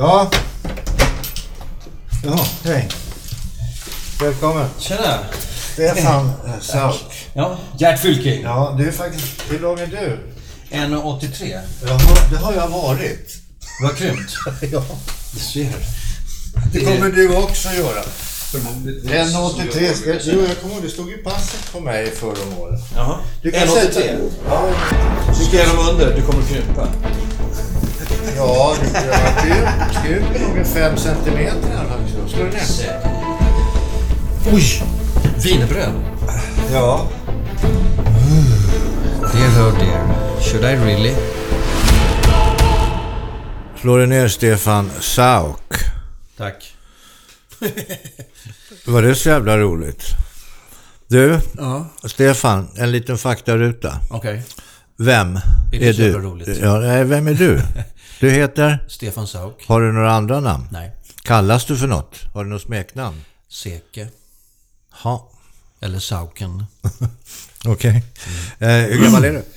Ja. Ja, hej. Välkommen. Tjena! Stefan Sauk. Ja, Gert Fylking. Ja, du är faktiskt... Hur lång är du? 1,83. Jaha, det har jag varit. Har krympt. Ja. Du ser. Det kommer du också göra. 1,83 ska... Jo, jag kommer ihåg. Det stod ju passet på mig förra året. Jaha. Du kan 1,83. sätta... Ja, Du skrev dem under. Du kommer krympa. Ja krympt. Krymper nog en 5 centimeter här faktiskt. Slår du ner? Oj! Wienerbröd. Ja. Dear oh dear. Should I really? Slår du ner Stefan Sauk? Tack. Var det så jävla roligt? Du, Ja. Stefan, en liten faktaruta. Okej. Vem Är är, det du? roligt? Ja, nej, vem är du? Du heter? Stefan Sauk. Har du några andra namn? Nej. Kallas du för något? Har du något smeknamn? Seke. Ja, Eller Sauken. okej. Eh, hur gammal är du?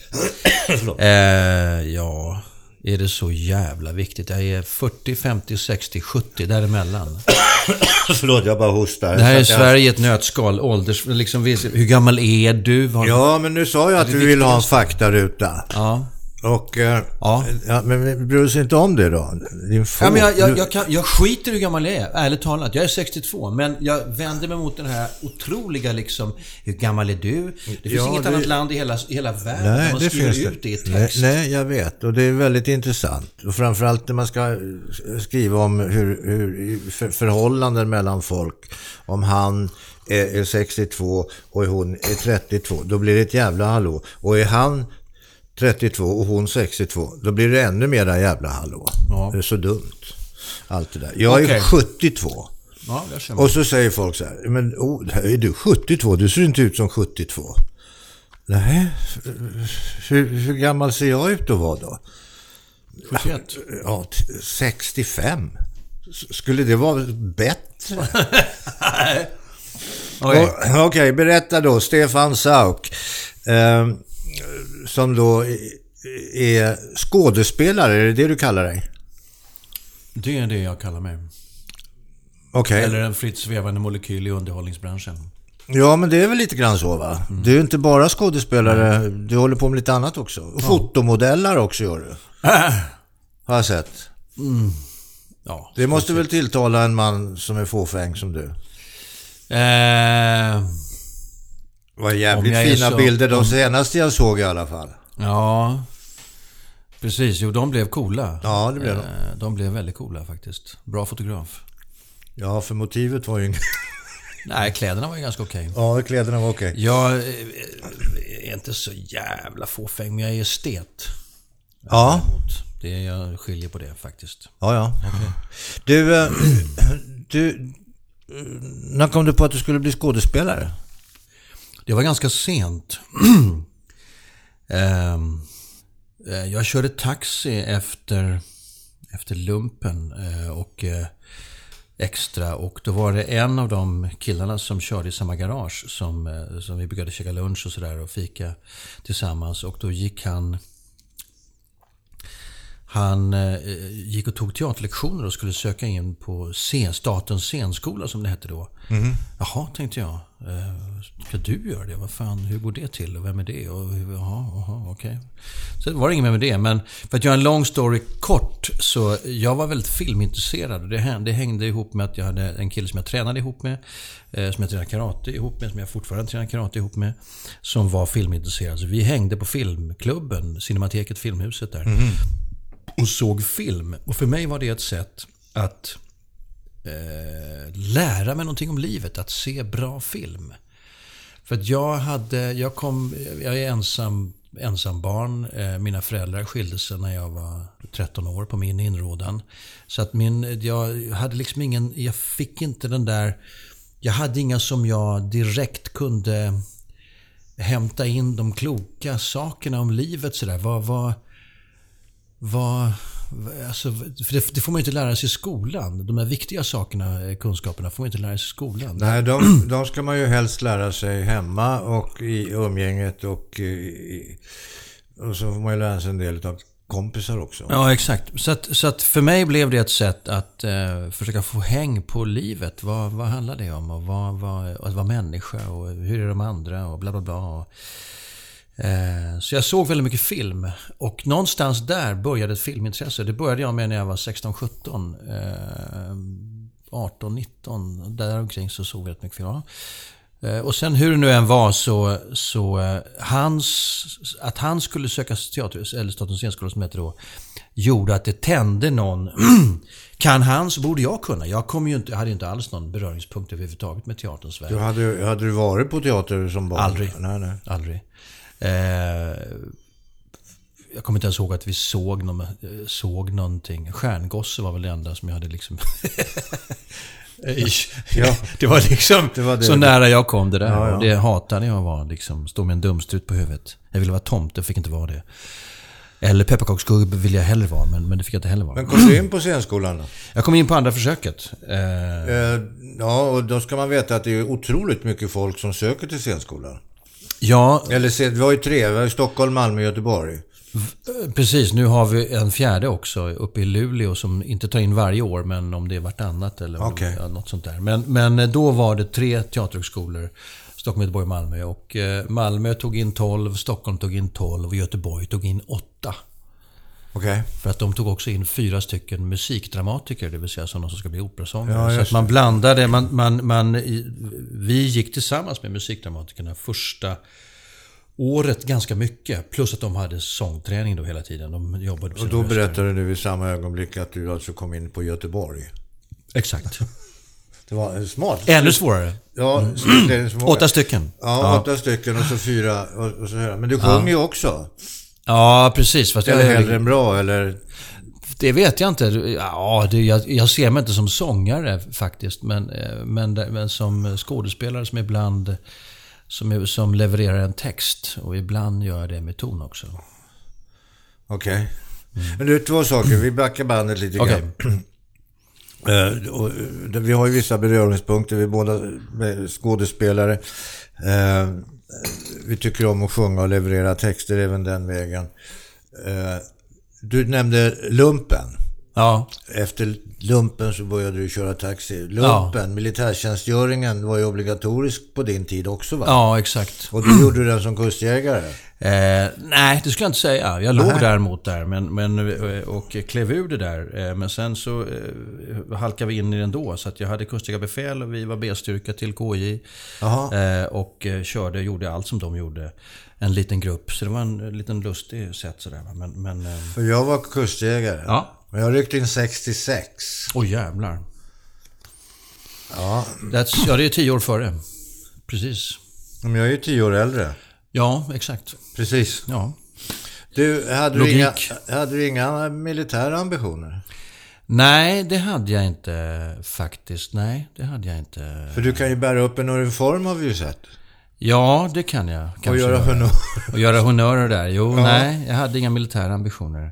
Eh, ja, är det så jävla viktigt? Jag är 40, 50, 60, 70 däremellan. Förlåt, jag bara hostar. Det här är jag- Sverige i ett nötskal. Ålders... Liksom, hur gammal är du? Har... Ja, men nu sa jag att du vill ha en faktaruta. Ja. Och... Eh, Ja. ja, men bryr du sig inte om det då? Din Ja, men jag, jag, jag, kan, jag skiter i hur gammal jag är, ärligt talat. Jag är 62, men jag vänder mig mot den här otroliga liksom, hur gammal är du? Det finns Ja, inget det- annat land i hela, i hela världen där Nej, man det skriver finns ut det i det. Nej, text. nej, jag vet. Och det är väldigt intressant. Och framförallt när man ska eh, skriva om hur, hur för, förhållanden mellan folk. Om han är, är 62 och hon är 32, då blir det ett jävla hallå. Och är han 32 och hon 62, då blir det ännu mera jävla hallå. Ja. Det är så dumt. Allt det där. Jag är Okej. 72. Ja. Och så säger folk så här, men oh, är du 72? Du ser inte ut som 72. Nej, hur, hur gammal ser jag ut att vara då? 71. Ja, t- 65. S- Skulle det vara bättre? Okej. Och- Okej, berätta då. Stefan Sauk, eh, som då är skådespelare, är det det du kallar dig? Det är det jag kallar mig. Okej. Eller en fritt svävande molekyl i underhållningsbranschen. Ja, men det är väl lite grann så va? Du är inte bara skådespelare, du håller på med lite annat också. Och fotomodeller också gör du. Har jag sett. Ja. Det måste väl tilltala en man som är fåfäng som du. Eh, Det var jävligt jag fina så- bilder de senaste jag såg i alla fall. ja. Precis, jo de blev coola. Ja, det blev de. Eh, De blev väldigt coola faktiskt. Bra fotograf. Ja, för motivet var ju inget... Nej, kläderna var ju ganska okej. Ja, kläderna var okej. Jag eh, är inte så jävla fåfäng, men jag är estet. Ja. Det är, jag skiljer på det faktiskt. ja, ja. Du, eh, du... eh, När kom du på att du skulle bli skådespelare? Det var ganska sent. Ehm, eh, jag körde taxi efter, efter lumpen eh, och eh, extra och då var det en av de killarna som körde i samma garage som, som vi brukade käka lunch och sådär och fika tillsammans och då gick han han gick och tog teaterlektioner och skulle söka in på scen, Statens scenskola som det hette då. Jaha, tänkte jag. Ska du göra det? Vad fan, hur går det till? Och vem är det? Och, hur- jaha, jaha, okej. Så det var inget mer med det. Men för att göra en lång story kort så jag var väldigt filmintresserad. Det hängde, det hängde ihop med att jag hade en kille som jag tränade ihop med. Eh, som jag tränade karate ihop med. Som jag fortfarande tränar karate ihop med. Som var filmintresserad. Så vi hängde på filmklubben, Cinemateket Filmhuset där och såg film. Och för mig var det ett sätt att eh, lära mig någonting om livet, att se bra film. För att jag hade, jag kom, jag är ensam, ensam barn. Eh, mina föräldrar skilde sig när jag var 13 år på min inrådan. Så att min, jag hade liksom ingen, jag fick inte den där, jag hade inga som jag direkt kunde hämta in de kloka sakerna om livet sådär. Vad, vad, vad, alltså, för det, det får man ju inte lära sig i skolan. De här viktiga sakerna, eh, kunskaperna, får man inte lära sig i skolan. Nej, de, de ska man ju helst lära sig hemma och i umgänget och, i, och så får man ju lära sig en del av kompisar också. Ja, exakt. Så att, så att för mig blev det ett sätt att eh, försöka få häng på livet. Vad, vad handlar det om? Och vad, vad, att vara människa och hur är de andra och bla bla bla. Och, så jag såg väldigt mycket film. Och någonstans där började ett filmintresse. Det började jag med när jag var 16-17. Eh, 18-19. Där omkring så såg jag väldigt mycket film. Eh, och sen hur det nu än var så, så eh, hans, att han skulle söka teater, eller Statens scenskola som heter då, gjorde att det tände någon. kan han så borde jag kunna. Jag, kom ju inte, jag hade ju inte alls någon beröringspunkt överhuvudtaget med teaterns värld. Du hade, hade du varit på teater som barn? Aldrig. Nej, nej. Aldrig. Eh, jag kommer inte ens ihåg att vi såg, någon, såg någonting. Stjärngosse var väl det enda som jag hade liksom... ja. Det var liksom det var det. så nära jag kom det där. Ja, ja. Det hatade jag var liksom. Stå med en dumstrut på huvudet. Jag ville vara tomte, fick inte vara det. Eller pepparkaksgubbe ville jag hellre vara, men, men det fick jag inte heller vara. Men kom du in på scenskolan då? Jag kom in på andra försöket. Eh... Eh, ja, och då ska man veta att det är otroligt mycket folk som söker till scenskolan. Ja. Eller vi har ju tre, vi har Stockholm, Malmö och Göteborg. Precis, nu har vi en fjärde också uppe i Luleå som inte tar in varje år men om det är vartannat eller okay. något sånt där. Men, men då var det tre teaterhögskolor. Stockholm, Göteborg, Malmö. Och eh, Malmö tog in 12, Stockholm tog in 12 och Göteborg tog in 8. Okay. För att de tog också in fyra stycken musikdramatiker, det vill säga sådana som ska bli operasångare. Ja, så att man blandade, man, man, man, vi gick tillsammans med musikdramatikerna första året ganska mycket. Plus att de hade sångträning då hela tiden. De jobbade och då berättade du i samma ögonblick att du alltså kom in på Göteborg. Exakt. Det var smart. Ännu svårare. Ja, mm. Åtta stycken. Ja, ja, åtta stycken och så fyra. Och, och så här. Men du sjunger ju också. Ja, precis. Fast eller jag, hellre än bra, eller? Det vet jag inte. Ja, det, jag, jag, ser mig inte som sångare faktiskt. Men, eh, men, men som skådespelare som ibland som, som levererar en text. Och ibland gör jag det med ton också. Okej. Okay. Mm. Men du, två saker. Vi backar bandet lite okay. grann. Uh, och, uh, vi har ju vissa beröringspunkter. Vi är båda skådespelare. Uh, vi tycker om att sjunga och leverera texter även den vägen. Eh, du nämnde lumpen. Ja. Efter lumpen så började du köra taxi. Lumpen, ja. militärtjänstgöringen var ju obligatorisk på din tid också va? Ja, exakt. Och du gjorde den som kustjägare? Eh, nej, det skulle jag inte säga. Jag låg däremot där men, men, och klev ur det där. Eh, men sen så eh, halkade vi in i den då. Så att jag hade kustjägarbefäl och vi var B-styrka till KJ. Eh, och eh, körde, gjorde allt som de gjorde. En liten grupp. Så det var en liten lustig sätt sådär. Men, men, eh, För jag var kustjägare. Ja. Men jag ryckte in 66. Åh oh, jävlar. Ja. That's, ja, det är tio år före. Precis. Men jag är ju tio år äldre. Ja, exakt. Precis. Ja. Du, hade du, inga, hade du inga militära ambitioner? Nej, det hade jag inte faktiskt. Nej, det hade jag inte. För du kan ju bära upp en uniform har vi ju sett. Ja, det kan jag. Och göra honör. Och göra honörer där. Jo, ja. nej, jag hade inga militära ambitioner.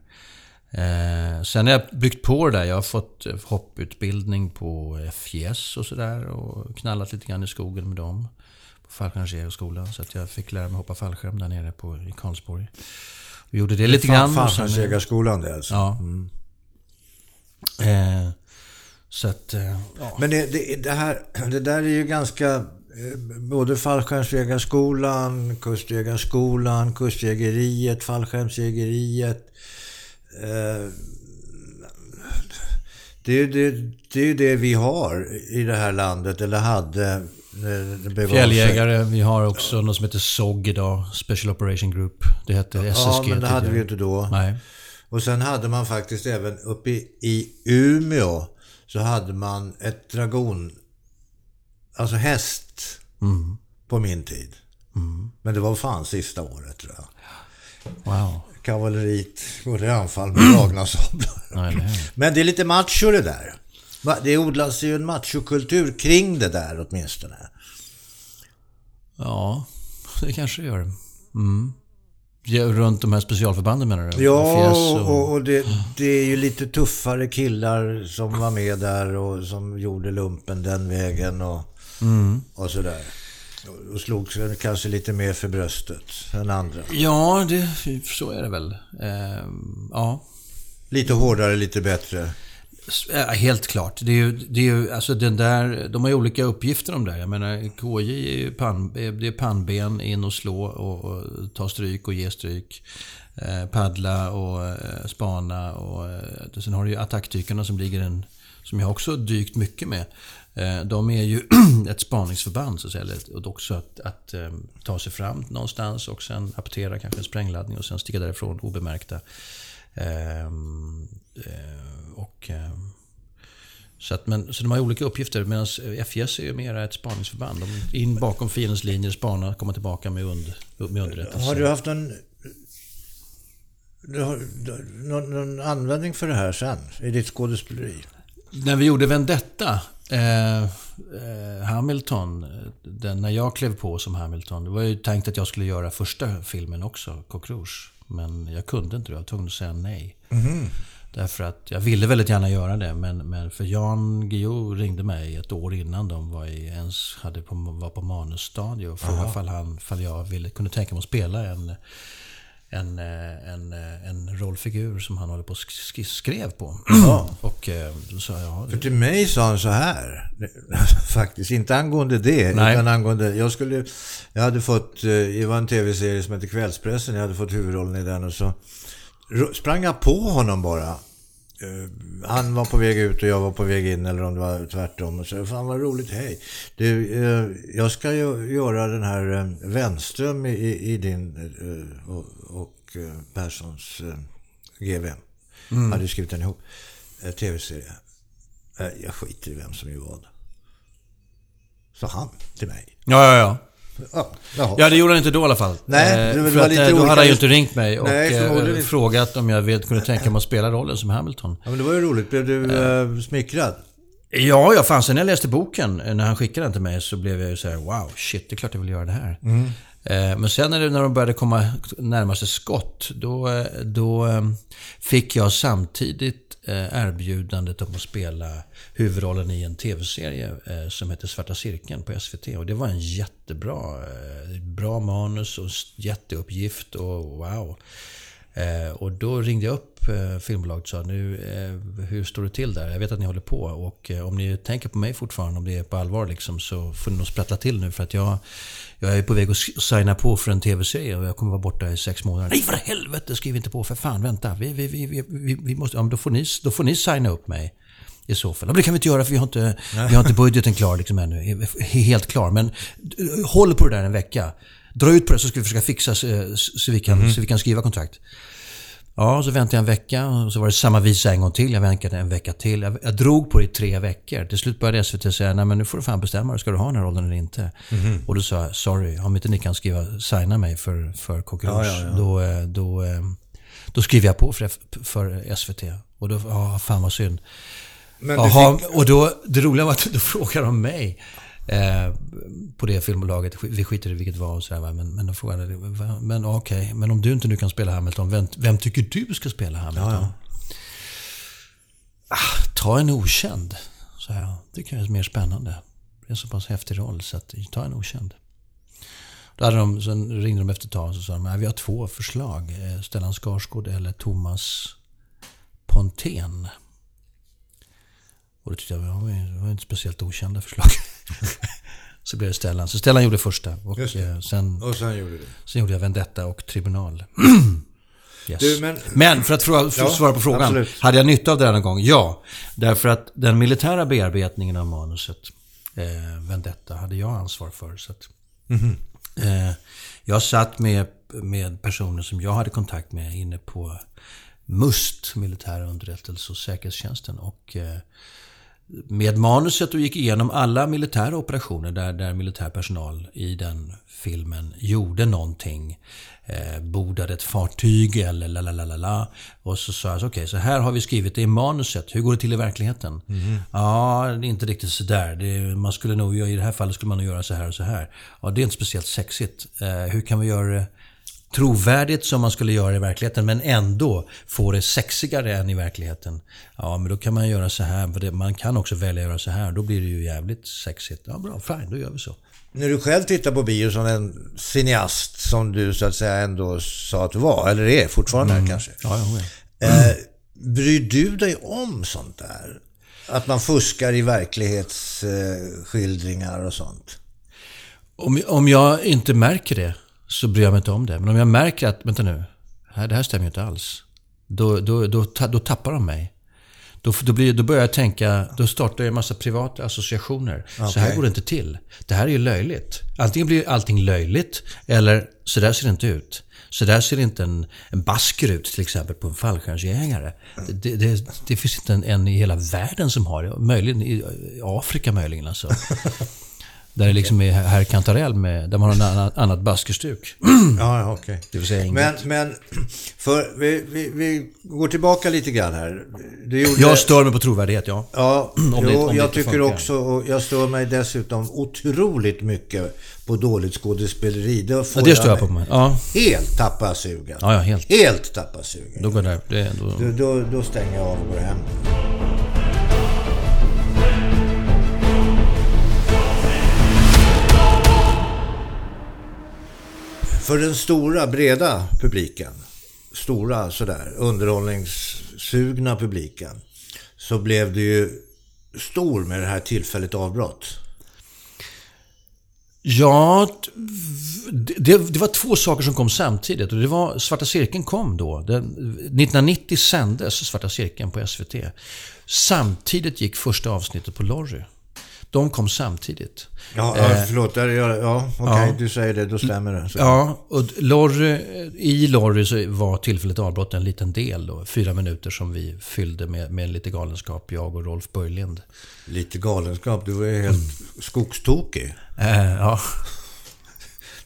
Eh, sen har jag byggt på det där. Jag har fått hopputbildning på FJS och sådär. Och knallat lite grann i skogen med dem. På fallskärmsjägarskolan. Så att jag fick lära mig hoppa fallskärm där nere på, i Karlsborg. Vi gjorde det lite grann. Fallskärmsjägarskolan det alltså? Ja. Mm. Eh, så att, eh, ja. Men det, det, det, här, det där är ju ganska... Eh, både fallskärmsjägarskolan, kustjägarskolan, kustjägeriet, fallskärmsjägeriet. Eh, det är ju det, det, det, vi har i det här landet, eller hade. Fjälljägare, vi har också något som heter SOG idag, Special Operation Group. Det hette SSG Ja, men det hade vi ju inte då. Nej. Och sen hade man faktiskt även uppe i, i Umeå så hade man ett dragon, alltså häst, mm. på min tid. Mm. Men det var fan sista året tror jag. Wow kavalleriet går i anfall med dragna sablar. Men det är lite macho det där. Det odlas ju en machokultur kring det där åtminstone. Ja, det kanske det gör. Mm. Runt de här specialförbanden menar du? Ja, och, och det, det, är ju lite tuffare killar som var med där och som gjorde lumpen den vägen och, mm. och sådär. Och slog sig kanske lite mer för bröstet än andra. Ja, det, så är det väl. Eh, ja. Lite hårdare, lite bättre. Helt klart. Det är ju, det är ju, alltså den där, de har ju olika uppgifter de där. Jag menar, KJ är ju pan, det är pannben, in och slå och, och ta stryk och ge stryk. Eh, paddla och eh, spana och eh, sen har du ju attackdykarna som ligger en, som jag också dykt mycket med. Eh, de är ju ett spaningsförband så att säga. Och också att, att eh, ta sig fram någonstans och sen apportera kanske en sprängladdning och sen sticka därifrån obemärkta. Ehm, eh, och, så, att, men, så de har olika uppgifter medan FJS är ju mera ett spaningsförband. De in bakom fiendens linjer, spana, komma tillbaka med, und, med underrättelse. Har du haft någon, du har, någon, någon användning för det här sen i ditt skådespeleri? När vi gjorde Vendetta, eh, eh, Hamilton, den, när jag klev på som Hamilton. Det var ju tänkt att jag skulle göra första filmen också, Coq Rouge. Men jag kunde inte det. Jag var tvungen att säga nej. Mm. Därför att jag ville väldigt gärna göra det. Men, men för Jan Guillou ringde mig ett år innan de var, i, ens hade på, var på manusstadie och frågade ifall, han, ifall jag ville, kunde tänka mig att spela en en, eh, en, eh, en rollfigur som han håller på och skrev på. Ja. och eh, då sa jag... För till mig sa han så här. Faktiskt, inte angående det. Nej. Utan angående... Jag skulle... Jag hade fått... Det var en tv-serie som hette Kvällspressen. Jag hade fått huvudrollen i den och så sprang jag på honom bara. Eh, han var på väg ut och jag var på väg in eller om det var tvärtom. Och så, fan vad roligt, hej. Du, eh, jag ska ju göra den här eh, Wenström i, i din och, och Perssons GV. Mm. Hade skrivit den ihop. Tv-serie. Jag skiter i vem som gör vad. Sa han till mig. Ja, ja, ja. Ja, ja, det gjorde han inte då i alla fall. Nej, det, det för att, lite då hade han ju inte ringt mig och Nej, eh, frågat om jag vet, kunde tänka mig att spela rollen som Hamilton. Ja, men det var ju roligt. Blev du eh, smickrad? Ja, ja, fan. Sen när jag läste boken, när han skickade den till mig, så blev jag ju så här, wow, shit, det är klart jag vill göra det här. Mm. Eh, men sen när, när de började komma närmare sig skott, då, eh, då eh, fick jag samtidigt erbjudandet om att spela huvudrollen i en tv-serie som heter Svarta Cirkeln på SVT. Och det var en jättebra bra manus och jätteuppgift och wow. Och då ringde jag upp filmbolaget och sa nu, hur står det till där? Jag vet att ni håller på och om ni tänker på mig fortfarande, om det är på allvar liksom, så får ni nog sprattla till nu för att jag, jag är på väg att signa på för en tv-serie och jag kommer vara borta i sex månader. Nej för helvete, skriv inte på för fan, vänta. Vi, vi, vi, vi, vi måste, ja, då, får ni, då får ni signa upp mig i så fall. Men det kan vi inte göra för vi har inte, vi har inte budgeten klar liksom ännu. Helt klar. Men håll på det där en vecka. Dra ut på det så ska vi försöka fixa så, så, vi, kan, mm. så vi kan skriva kontrakt. Ja, så väntade jag en vecka och så var det samma visa en gång till. Jag väntade en vecka till. Jag, jag drog på det i tre veckor. Till slut började SVT säga, nej men nu får du fan bestämma dig. Ska du ha den här rollen eller inte? Mm. Och då sa jag, sorry, om inte ni kan skriva, signa mig för, för konkurrens, ja, ja, ja. Då, eh, då, eh, då skriver jag på för, för SVT. Och då, ja, fan vad synd. Jaha, fick... och då, det roliga var att då frågade de mig eh, på det filmbolaget. Vi skiter i vilket var och sådär. Men, men de frågade, men okej, okay, men om du inte nu kan spela Hamilton, vem, vem tycker du ska spela Hamilton? Ja, ja. Ah, ta en okänd, så här. Det kan vara mer spännande. Det är en så pass häftig roll, så att, ta en okänd. Då hade de, sen ringde de efter ett tag och sa de, vi har två förslag. Eh, Stellan Skarsgård eller Thomas Pontén. Och då tyckte jag, det var inte speciellt okända förslag. så blev det Stellan. Så Stellan gjorde första. Och, eh, sen, och sen gjorde du? Sen gjorde jag Vendetta och Tribunal. yes. du, men, men, för att, för att ja, svara på frågan. Absolut. Hade jag nytta av det någon gång? Ja. Därför att den militära bearbetningen av manuset, eh, Vendetta, hade jag ansvar för. Så att, mm -hmm. eh, jag satt med, med personer som jag hade kontakt med inne på MUST, militära underrättelse och säkerhetstjänsten. Och eh, med manuset och gick igenom alla militära operationer där, där militär personal i den filmen gjorde någonting. Eh, bordade ett fartyg eller la la la la Och så sa jag, okej, okay, så här har vi skrivit det i manuset. Hur går det till i verkligheten? Mm. Ja, det är inte riktigt sådär. Det, man skulle nog, I det här fallet skulle man nog göra så här och så här. Ja, det är inte speciellt sexigt. Eh, hur kan vi göra det trovärdigt som man skulle göra i verkligheten men ändå få det sexigare än i verkligheten. Ja, men då kan man göra så här. Man kan också välja att göra så här. Då blir det ju jävligt sexigt. Ja, bra. Fine, då gör vi så. när du själv tittar på bio som en cineast som du så att säga ändå sa att du var, eller är fortfarande mm. kanske. Ja, ja, ja. Eh, bryr du dig om sånt där? Att man fuskar i verklighetsskildringar och sånt? Om, om jag inte märker det så bryr jag mig inte om det. Men om jag märker att, vänta nu, det här stämmer ju inte alls. Då, då, då, då tappar de mig. Då, då, blir, då börjar jag tänka, då startar jag en massa privata associationer. Okay. Så här går det inte till. Det här är ju löjligt. Antingen blir allting löjligt, eller så där ser det inte ut. Så där ser inte en, en basker ut till exempel på en fallskärmsjägare. Det, det, det, finns inte en, en, i hela världen som har det. Möjligen i Afrika möjligen alltså. Där det liksom är herr Cantarell med, där man har en annan, annat baskerstuk. Ja, okej. Okay. Det vill säga inget. Men, men för, vi, vi, vi går tillbaka lite grann här. Gjorde... Jag stör mig på trovärdighet, ja. Ja, om jo, om jag tycker funkar. också, och jag stör mig dessutom otroligt mycket på dåligt skådespeleri. Då får ja, det stör jag på mig. Ja. Helt tappa sugen. Ja, ja, helt. Helt tappa sugen. Då går det, det då... Då, då, då stänger jag av och går hem. För den stora, breda publiken, stora sådär, underhållningssugna publiken, så blev det ju stor med det här tillfälligt avbrott. Ja, det, det, var två saker som kom samtidigt. Och det var Svarta Cirkeln kom då. Den, 1990 sändes Svarta Cirkeln på SVT. Samtidigt gick första avsnittet på Lorry. De kom samtidigt. Ja, eh, förlåt. Ja, ja okej, okay, ja. du säger det. Då stämmer det. Så. Ja, och Lorry, i Lorry så var tillfälligt avbrott en liten del. Då, fyra minuter som vi fyllde med, med lite galenskap, jag och Rolf Börjlind. Lite galenskap? Du var ju helt mm. skogstokig. Eh, ja.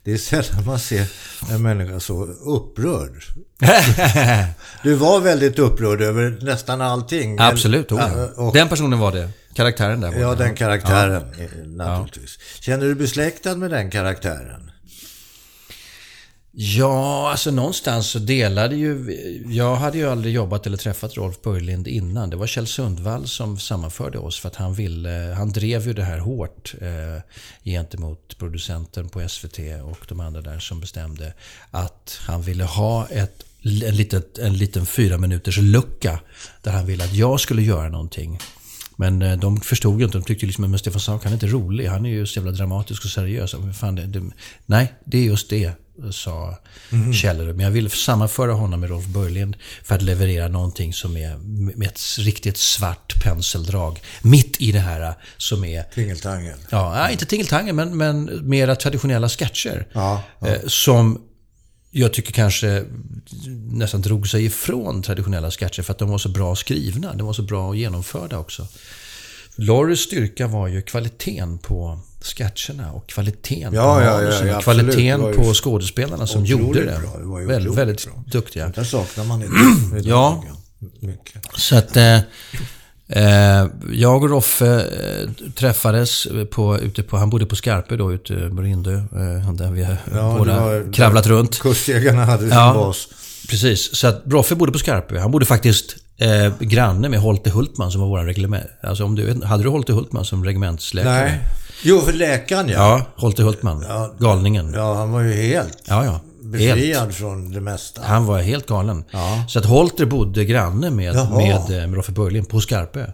Det är sällan man ser en människa så upprörd. du var väldigt upprörd över nästan allting. Absolut, oh, och, Den personen var det. Karaktären där. Ja, den karaktären ja. naturligtvis. Känner du besläktad med den karaktären? Ja, alltså någonstans så delade ju... Jag hade ju aldrig jobbat eller träffat Rolf Börjlind innan. Det var Kjell Sundvall som sammanförde oss för att han ville... Han drev ju det här hårt eh, gentemot producenten på SVT och de andra där som bestämde att han ville ha ett, en, litet, en liten fyra minuters lucka där han ville att jag skulle göra någonting. Men eh, de förstod ju inte. De tyckte liksom att Stefan Sauk, han är inte rolig. Han är ju så jävla dramatisk och seriös. Fan, det, det, nej, det är just det, sa mm. Kjell. Men jag vill sammanföra honom med Rolf Börjlind för att leverera någonting som är med ett riktigt svart penseldrag. Mitt i det här som är... Tingeltangel. Ja, inte tingeltangel, men, men mera traditionella sketcher. Ja, ja. Eh, som jag tycker kanske nästan drog sig ifrån traditionella sketcher för att de var så bra skrivna. De var så bra genomförda också. Lorrys styrka var ju kvaliteten på sketcherna och kvaliteten ja, på ja, ja, ja, kvaliteten på skådespelarna som gjorde det. Bra. det var väldigt, väldigt bra. duktiga. Det saknar man inte. ja, mycket. så att... Eh, Eh, jag och Roffe eh, träffades på, ute på, han bodde på Skarpe då ute på Rindö. Eh, där vi ja, båda kravlat runt. Kustjägarna hade sin ja, bas. Precis, så att Roffe bodde på Skarpe. Han bodde faktiskt eh, granne med Holte Hultman som var vår reglement. Alltså om du, hade du Holte Hultman som regementsläkare? Nej. Jo, för läkaren ja. Ja, Holte Hultman. Ja, galningen. Ja, han var ju helt... Ja, ja befriad helt. från det mesta. Han var helt galen. Ja. Så att Holter bodde granne med, med, med eh, Roffe Börjlind på Skarpö.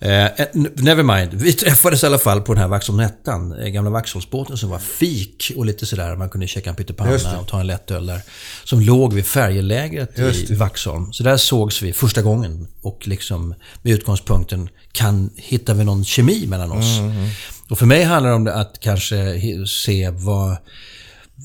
Eh, eh never mind. Vi träffades i alla fall på den här Vaxholmnettan, eh, gamla Vaxholmsbåten som var fik och lite sådär. Man kunde käka en pyttipanna och ta en lättöl där. Som låg vid färjelägret i Vaxholm. Så där sågs vi första gången och liksom med utgångspunkten, kan, hittar vi någon kemi mellan oss? Mm, mm. Och för mig handlar det om att kanske se vad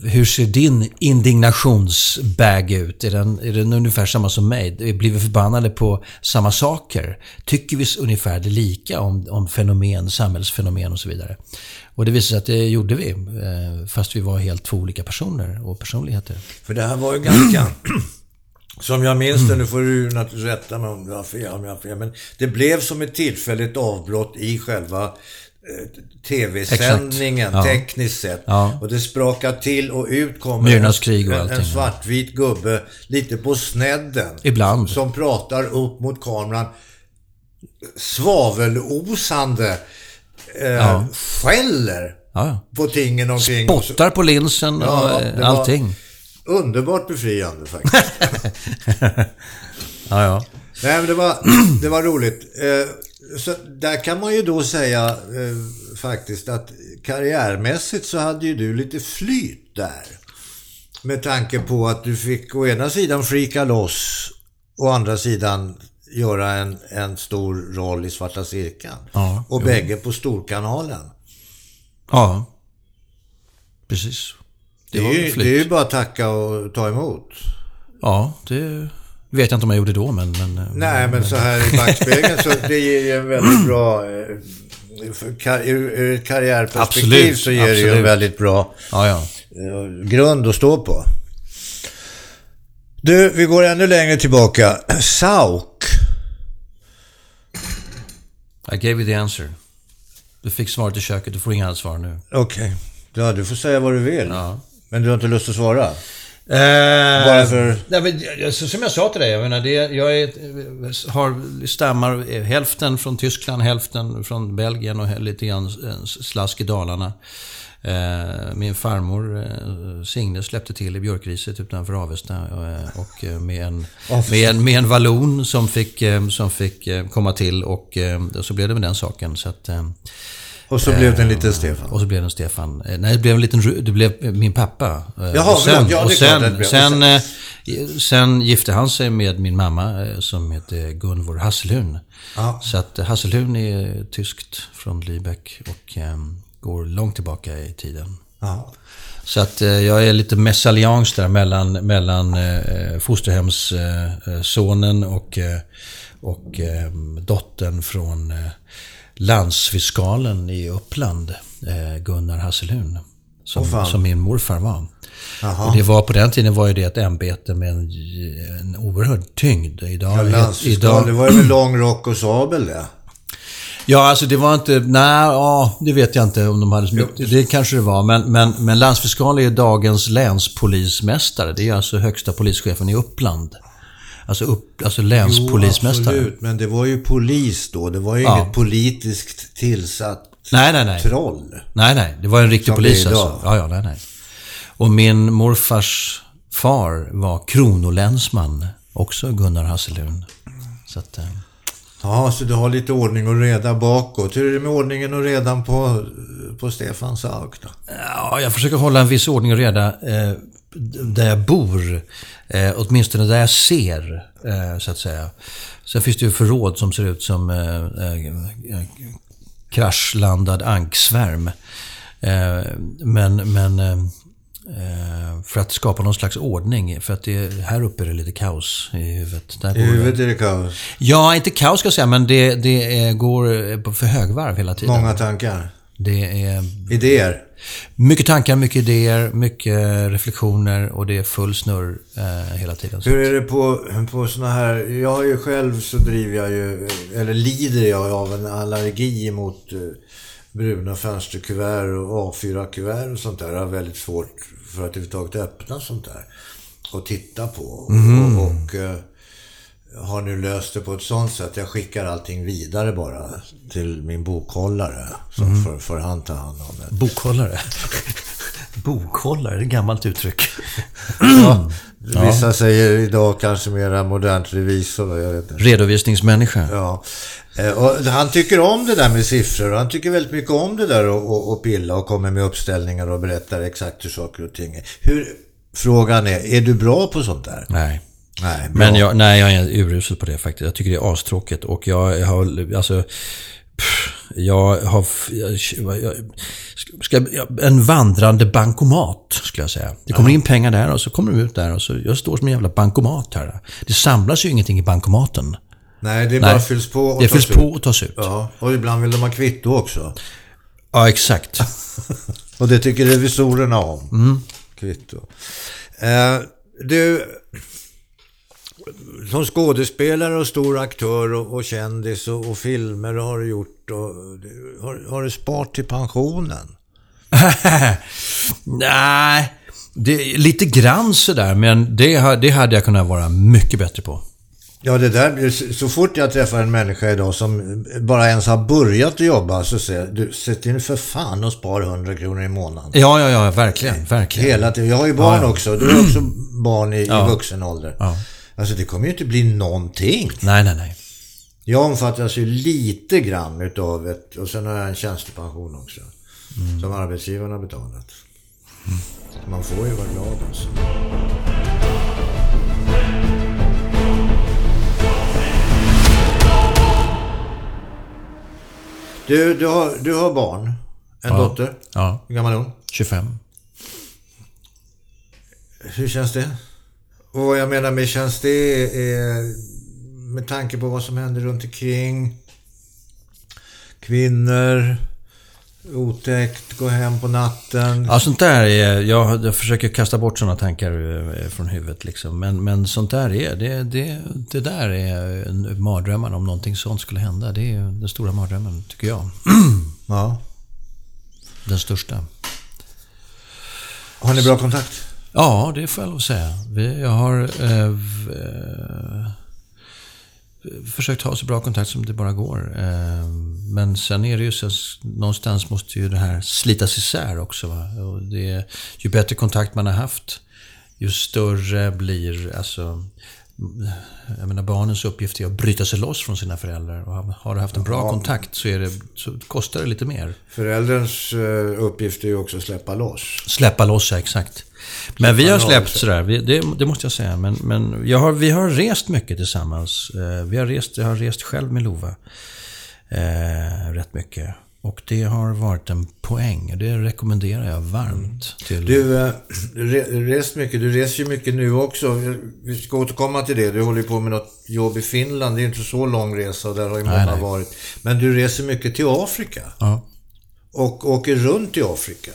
hur ser din indignationsbag ut? Är den, är den ungefär samma som mig? Blir vi förbannade på samma saker? Tycker vi ungefär det lika om, om fenomen, samhällsfenomen och så vidare? Och det visade sig att det gjorde vi, eh, fast vi var helt två olika personer och personligheter. För det här var ju ganska... Som jag minns det, nu får du naturligtvis rätta mig om jag har fel, om jag har fel, men det blev som ett tillfälligt avbrott i själva tv-sändningen ja. tekniskt sett. Ja. Och det sprakar till och ut kommer Myrnas krig och en, en svartvit gubbe lite på snedden. Ibland. Som pratar upp mot kameran. Svavelosande. Eh, ja. Skäller Ja, på tingen omkring. Spottar på linsen och Ja, eh, allting. Underbart befriande faktiskt. Ja, ja. Nej, men det var, det var roligt. Eh, Så där kan man ju då säga eh, faktiskt att karriärmässigt så hade ju du lite flyt där. Med tanke på att du fick å ena sidan freaka loss och å andra sidan göra en, en stor roll i Svarta Cirkeln. Ja, och bägge på Storkanalen. Ja. Precis. Det, var är, ju, det är ju bara att tacka och ta emot. Ja, det vet jag inte om jag gjorde då, men... men eh, Nej, men så här i backspegeln så det ger ju en väldigt bra... eh, kar- Ur, ett karriärperspektiv Absolut, så ger det ju en absolut. väldigt bra Ja, ja. eh, grund att stå på. Du, vi går ännu längre tillbaka. Sauk. I gave you the answer. Du fick svaret i köket, du får inga svar nu. Okej. Ja, du får säga vad du vill. Ja. Men du har inte lust att svara? Eh, Bara för- Nej, men, så, som jag sa till dig, jag menar, det, jag är, har, stammar eh, hälften från Tyskland, hälften från Belgien och lite grann eh, slask i Dalarna. Eh, min farmor eh, Signe släppte till i björkriset utanför Avesta eh, och eh, med en, med, en, med en vallon som fick, eh, som fick eh, komma till och eh, så blev det med den saken. Så att, eh, Och så blev det en liten Stefan. och så blev det en Stefan. Eh, Nej, det blev en liten... Det blev min pappa. Eh, Jaha, och sen. Ja, och sen. Och sen, eh, sen gifte han sig med min mamma som heter Gunvor Hasselhun. Ja. Så att Hasselhun är tyskt från Lübeck och eh, går långt tillbaka i tiden. Ja. Så att eh, jag är lite mesallians där mellan, mellan eh, fosterhemssonen och, eh, och eh, dottern från landsfiskalen i Uppland, eh, Gunnar Hasselhun. Som, fan. som min morfar var. Och det var, på den tiden var ju det ett ämbete med en, en oerhörd tyngd. Idag, Ja, landsfiskal, det var ju med lång rock och sabel det. Ja, alltså det var inte... Nej, ja, det vet jag inte om de hade mycket. Det kanske det var. Men, men, men landsfiskal är ju dagens länspolismästare. Det är alltså högsta polischefen i Uppland. Alltså, upp, alltså länspolismästare. absolut. Men det var ju polis då. Det var ju Ja. inget politiskt tillsatt nej, nej, nej. troll. Nej, nej. Det var en riktig Som polis alltså. Ja, ja, nej, nej. Och min morfars far var kronolänsman. Också Gunnar Hasselun. Så att... eh, Ja, så du har lite ordning och reda bakåt. Hur är det med ordningen och redan på, på Stefan Sauk då? Ja, jag försöker hålla en viss ordning och reda eh, där jag bor. Eh, åtminstone där jag ser, eh, så att säga. Sen finns det ju förråd som ser ut som eh, eh, kraschlandad anksvärm. Eh, men men eh, eh, för att skapa någon slags ordning. För att det, här uppe är det lite kaos i huvudet. Där I huvudet är det kaos. Ja, inte kaos ska jag säga, men det, det eh, går för högvarv hela tiden. Många tankar. Det är Idéer. Mycket tankar, mycket idéer, mycket reflektioner och det är full snurr eh, hela tiden. Hur är det på, på såna här... Jag har ju själv så driver jag ju... Eller lider jag av en allergi mot eh, bruna fönsterkuvert och A4-kuvert och sånt där. Jag har väldigt svårt för att överhuvudtaget öppna sånt där. Och titta på. Och, och eh, har nu löst det på ett sånt sätt. Jag skickar allting vidare bara till min bokhållare. Så får, får han ta hand om det. Bokhållare. Bokhållare, det är ett gammalt uttryck. Ja, vissa säger idag kanske mera modernt revisor. Jag vet inte. Redovisningsmänniska. Ja. Eh, Och han tycker om det där med siffror han tycker väldigt mycket om det där och, och, och pilla och kommer med uppställningar och berättar exakt hur saker och ting är. Hur, frågan är, är du bra på sånt där? Nej. Nej, bra. Men jag, nej, jag är urusel på det faktiskt. Jag tycker det är astråkigt och jag har, alltså... pff, Jag har... Jag, jag, ska, jag, en vandrande bankomat, skulle jag säga. Det kommer in pengar där och så kommer de ut där och så... Jag står som en jävla bankomat här. Det samlas ju ingenting i bankomaten. Nej, det Nej. bara fylls på och Det tas fylls ut. på och tas ut. Ja, och ibland vill de ha kvitto också. Ja, exakt. Och det tycker revisorerna om. Mm. Kvitto. Eh, du, som skådespelare och stor aktör och, och kändis och, och filmer har du gjort. Och, har, har du sparat till pensionen? Nej, det, lite grann sådär, men det, det hade jag kunnat vara mycket bättre på. Ja, det där, så fort jag träffar en människa idag som bara ens har börjat att jobba så säger jag, du, sätt in för fan och spar 100 kronor i månaden. Ja, ja, ja, verkligen, verkligen. Hela tiden. Jag har ju barn ja, ja. också. Du har också barn i, ja. i vuxen ålder. Ja. Alltså det kommer ju inte bli någonting. Nej, nej, nej. Jag omfattas ju lite grann utav ett, och sen har jag en tjänstepension också. Mm. Som arbetsgivaren har betalat. Mm. Man får ju vara glad alltså. Du, du har, du har barn. En ja. dotter. Ja. Hur gammal är hon? 25. Hur känns det? Och vad jag menar med känns det är med tanke på vad som händer runt omkring. Kvinnor, otäckt, gå hem på natten. Ja, sånt där är... Jag, jag försöker kasta bort sådana tankar eh, från huvudet liksom. Men, men sånt där är... Det, det, det där är mardrömmen om någonting sånt skulle hända. Det är den stora mardrömmen, tycker jag. Ja. Den största. Har ni bra kontakt? Ja, det får jag lov att säga. Jag har eh, eh, försökt ha så bra kontakt som det bara går. Eh, men sen är det ju så någonstans måste ju det här slitas isär också. Va? Och det, ju bättre kontakt man har haft, ju större blir alltså jag menar, barnens uppgift är att bryta sig loss från sina föräldrar. Och har du haft en bra ja. kontakt så, är det, så kostar det lite mer. Förälderns eh, uppgift är ju också att släppa loss. Släppa loss, ja, exakt. Men vi har släppt sådär, det, det måste jag säga. Men, men jag har, vi har rest mycket tillsammans. Eh, vi har rest, jag har rest själv med Lova. Eh, rätt mycket. Och det har varit en poäng. Det rekommenderar jag varmt. Till... Du äh, rest mycket. Du reser ju mycket nu också. Vi ska återkomma till det. Du håller ju på med något jobb i Finland. Det är inte så lång resa och där har ju många varit. Men du reser mycket till Afrika. Ja. Och åker runt i Afrika.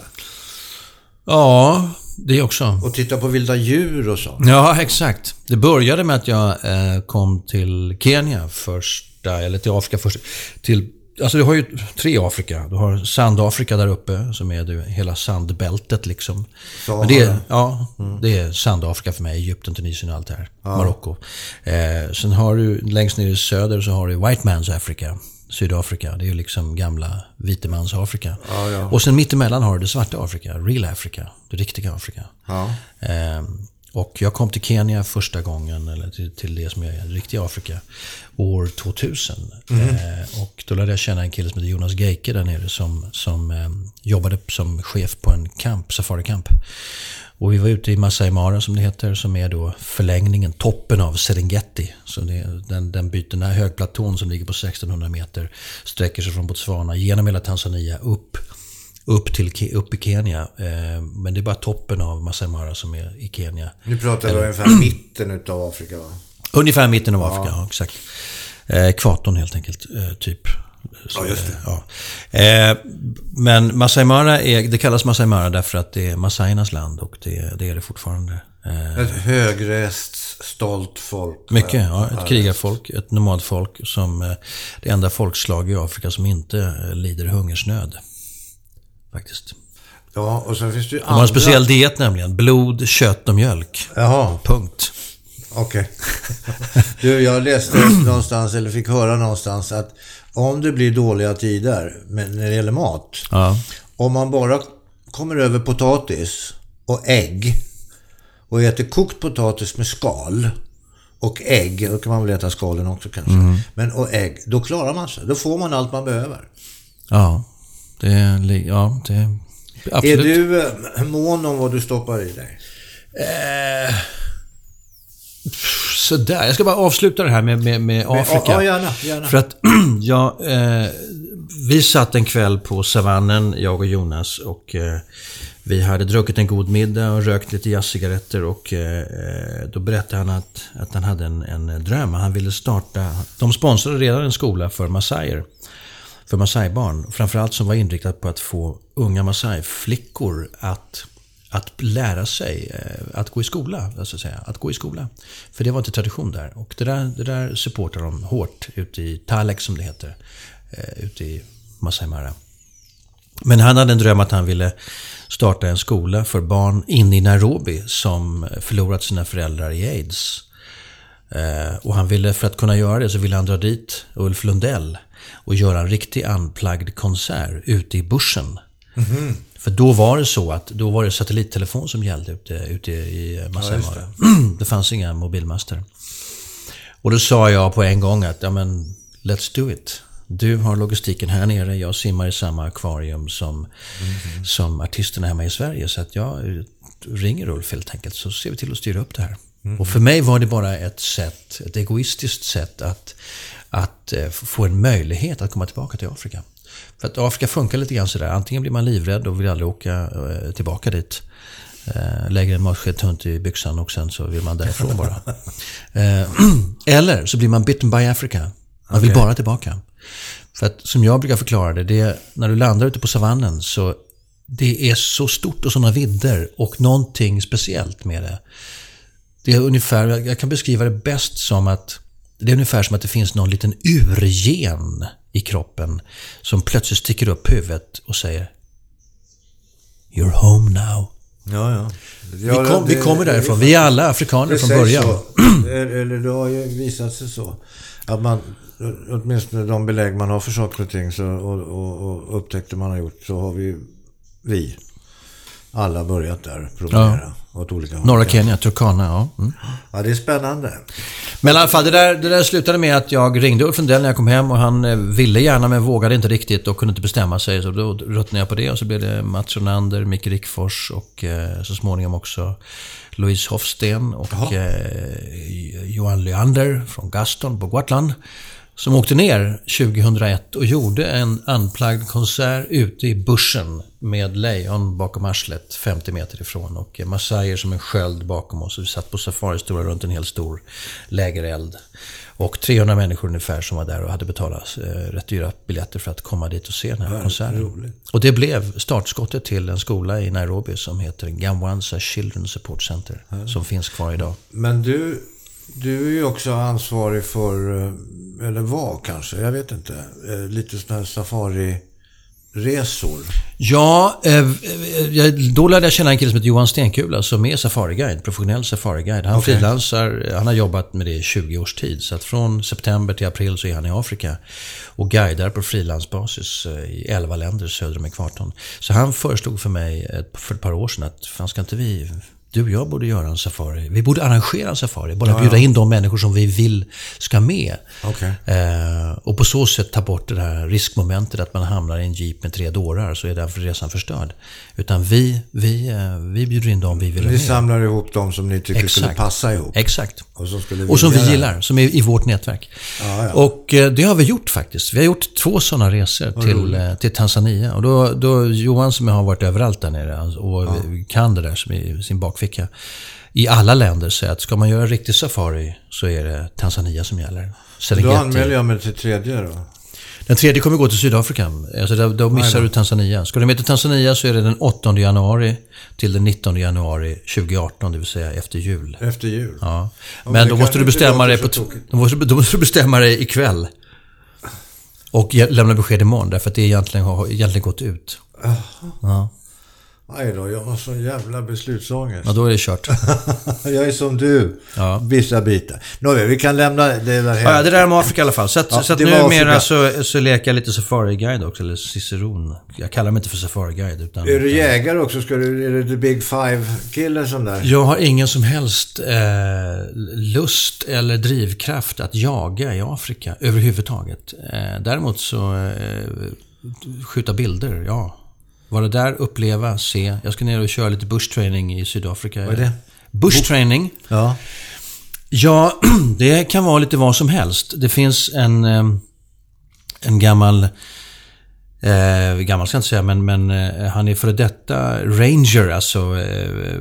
Ja, det också. Och tittar på vilda djur och så. Ja, exakt. Det började med att jag eh, kom till Kenya första, eller till Afrika först. Till Alltså du har ju tre Afrika. Du har Sandafrika där uppe som är det, hela sandbältet liksom. Så, Men det, är, ja, mm. det är Sandafrika för mig. Egypten, Tunisien och allt det här. Ja. Marocko. Eh, sen har du längst ner i söder så har du White Man's Africa. Sydafrika. Det är ju liksom gamla vitemans Afrika. Ja, ja. Och sen mittemellan har du det svarta Afrika. Real Africa. Det riktiga Afrika. Ja. Eh, och jag kom till Kenya första gången, eller till, till det som är riktiga Afrika, år 2000. Mm. Eh, och då lärde jag känna en kille som heter Jonas Geike där nere som, som eh, jobbade som chef på en camp, safarikamp. Och vi var ute i Masai Mara som det heter, som är då förlängningen, toppen av Serengeti. Så den, den byter, den här högplatån som ligger på 1600 meter sträcker sig från Botswana genom hela Tanzania upp upp, till, upp i Kenya. Eh, men det är bara toppen av Masai Mara som är i Kenya. Nu pratar vi ungefär mitten utav Afrika va? Ungefär mitten av Afrika, ja, ja exakt. Eh, ekvatorn helt enkelt, eh, typ. Så, ja, just det. Ja. men Masai Mara är, det kallas Masai Mara därför att det är Masaiernas land och det, det är det fortfarande. Ett högrest, stolt folk. Mycket, ja. Ett krigarfolk, ett nomadfolk som det enda folkslag i Afrika som inte lider hungersnöd faktiskt. Ja, och sen finns det ju De har en speciell diet nämligen. Blod, kött och mjölk. Jaha. Punkt. Okej. Okay. Du, jag läste någonstans, eller fick höra någonstans att om det blir dåliga tider när det gäller mat. Ja. Om man bara kommer över potatis och ägg och äter kokt potatis med skal och ägg, då kan man väl äta skalen också kanske. Mm. Men och ägg, då klarar man sig. Då får man allt man behöver. Ja. Det, ja, det... Absolut. Är du eh, mån om vad du stoppar i dig? Eh, sådär. Jag ska bara avsluta det här med, med, med Afrika. Ja, gärna, gärna. För att ja, eh, vi satt en kväll på savannen, jag och Jonas. Och eh, vi hade druckit en god middag och rökt lite jazzcigaretter. Och eh, då berättade han att, att han hade en, en dröm. Han ville starta... De sponsrade redan en skola för massajer för Masai-barn. Framförallt som var inriktat på att få unga Masai-flickor att, att lära sig eh, att gå i skola. Alltså säga, att gå i skola. För det var inte tradition där. Och det där, det där supportar de hårt ute i Talek som det heter. Eh, ute i Masai Mara. Men han hade en dröm att han ville starta en skola för barn inne i Nairobi som förlorat sina föräldrar i aids. Eh, och han ville, för att kunna göra det så ville han dra dit Ulf Lundell och göra en riktig unplugged konsert ute i bushen. Mhm. För då var det så att då var det satellittelefon som gällde ute, ute i Masai Ja, Mara. det fanns inga mobilmaster. Och då sa jag på en gång att, ja men, let's do it. Du har logistiken här nere, jag simmar i samma akvarium som, som artisterna hemma i Sverige. Så att jag eh, ringer Ulf helt enkelt, så ser vi till att styra upp det här. Och för mig var det bara ett sätt, ett egoistiskt sätt att, att eh, få en möjlighet att komma tillbaka till Afrika. För att Afrika funkar lite grann sådär. Antingen blir man livrädd och vill aldrig åka eh, tillbaka dit. Eh, lägger en matsked tunt i byxan och sen så vill man därifrån bara. Eh, Eller så blir man bitten by Africa. Man vill Okej. bara tillbaka. För att som jag brukar förklara det, det är, när du landar ute på savannen så det är så stort och sådana vidder och någonting speciellt med det. Det är ungefär, jag kan beskriva det bäst som att det är ungefär som att det finns någon liten urgen i kroppen som plötsligt sticker upp huvudet och säger You're home now. Ja, ja. Vi, kom, vi kommer därifrån. Vi är alla afrikaner Det från början. eller det har ju visat sig så. Att man, åtminstone de belägg man har för saker och ting så, och, och, och upptäckter man har gjort så har vi, vi alla börjat där promenera åt olika håll. Norra Kenya, Turkana, ja. Mm. Ja, det är spännande. Men i alla fall, det där, det där slutade med att jag ringde Ulf Lundell när jag kom hem och han eh, ville gärna men vågade inte riktigt och kunde inte bestämma sig. Så då ruttnade jag på det och så blev det Mats Ronander, Micke Rickfors och eh, så småningom också Louise Hofsten och eh, Johan Leander från Gaston på Gotland. Som åkte ner 2001 och gjorde en unplugged konsert ute i bushen med lejon bakom arslet 50 meter ifrån och massajer som en sköld bakom oss. Vi satt på safaristora runt en hel stor lägereld. Och 300 människor ungefär som var där och hade betalat eh, rätt dyra biljetter för att komma dit och se den här konserten. Och det blev startskottet till en skola i Nairobi som heter Gamwanza Children's Support Center. Som finns kvar idag. Men du, du är ju också ansvarig för, eh, eller var kanske, jag vet inte, eh, lite sådana här safari-resor. Ja, eh, då lärde jag känna en kille som heter Johan Stenkula som är safariguide, professionell safariguide. Han Okej. frilansar, han har jobbat med det i 20 års tid. Så att från september till april så är han i Afrika och guidar på frilansbasis i 11 länder söder om ekvatorn. Så han föreslog för mig ett, för ett par år sedan att fan ska inte vi du och jag borde göra en safari. Vi borde arrangera en safari. Bara bjuda in de människor som vi vill ska med. Okej. Eh, och på så sätt ta bort det här riskmomentet att man hamnar i en jeep med tre dårar så är därför resan förstörd. Utan vi, vi, eh, vi bjuder in dem vi vill ha Ni med. samlar ihop de som ni tycker skulle Exakt. passa ihop. Exakt. Och, så skulle Och som vi gillar, som är i vårt nätverk. Ja, ja. Och eh, det har vi gjort faktiskt. Vi har gjort två sådana resor till, eh, till Tanzania. Och då, då Johan som har varit överallt där nere alltså, och kan det där som i sin bakficka. I alla länder säger att ska man göra riktig safari så är det Tanzania som gäller. Då Serengeti. anmäler jag mig till tredje då. Den tredje kommer gå till Sydafrika. Alltså då, då missar du Tanzania. Ska du med till Tanzania så är det den 8 januari till den 19 januari 2018, det vill säga efter jul. Efter jul. Ja. men Men då måste du bestämma dig på då måste, då måste du bestämma dig ikväll. Och lämna besked imorgon, därför att det egentligen har egentligen gått ut. Ja. Aj då, jag har sån jävla beslutsångest. ja, då är det kört. jag är som du. Ja. Vissa bitar. Nåväl, vi kan lämna det där Ja, det där är med Afrika i alla fall. Så, att, Ja, så att numera så, så leker jag lite safariguide också, eller ciceron. Jag kallar mig inte för safariguide. Utan, Är du jägare också? Ska du, är det the big five-kille sån där? Jag har ingen som helst eh, lust eller drivkraft att jaga i Afrika överhuvudtaget. Eh, däremot så eh, skjuta bilder, ja. Vara där, uppleva, se. Jag ska ner och köra lite bushtraining i Sydafrika. Vad är det? Bushtraining? Ja. Ja, det kan vara lite vad som helst. Det finns en, eh, en gammal Eh, gammal ska jag inte säga, men, men eh, han är före detta ranger, alltså eh,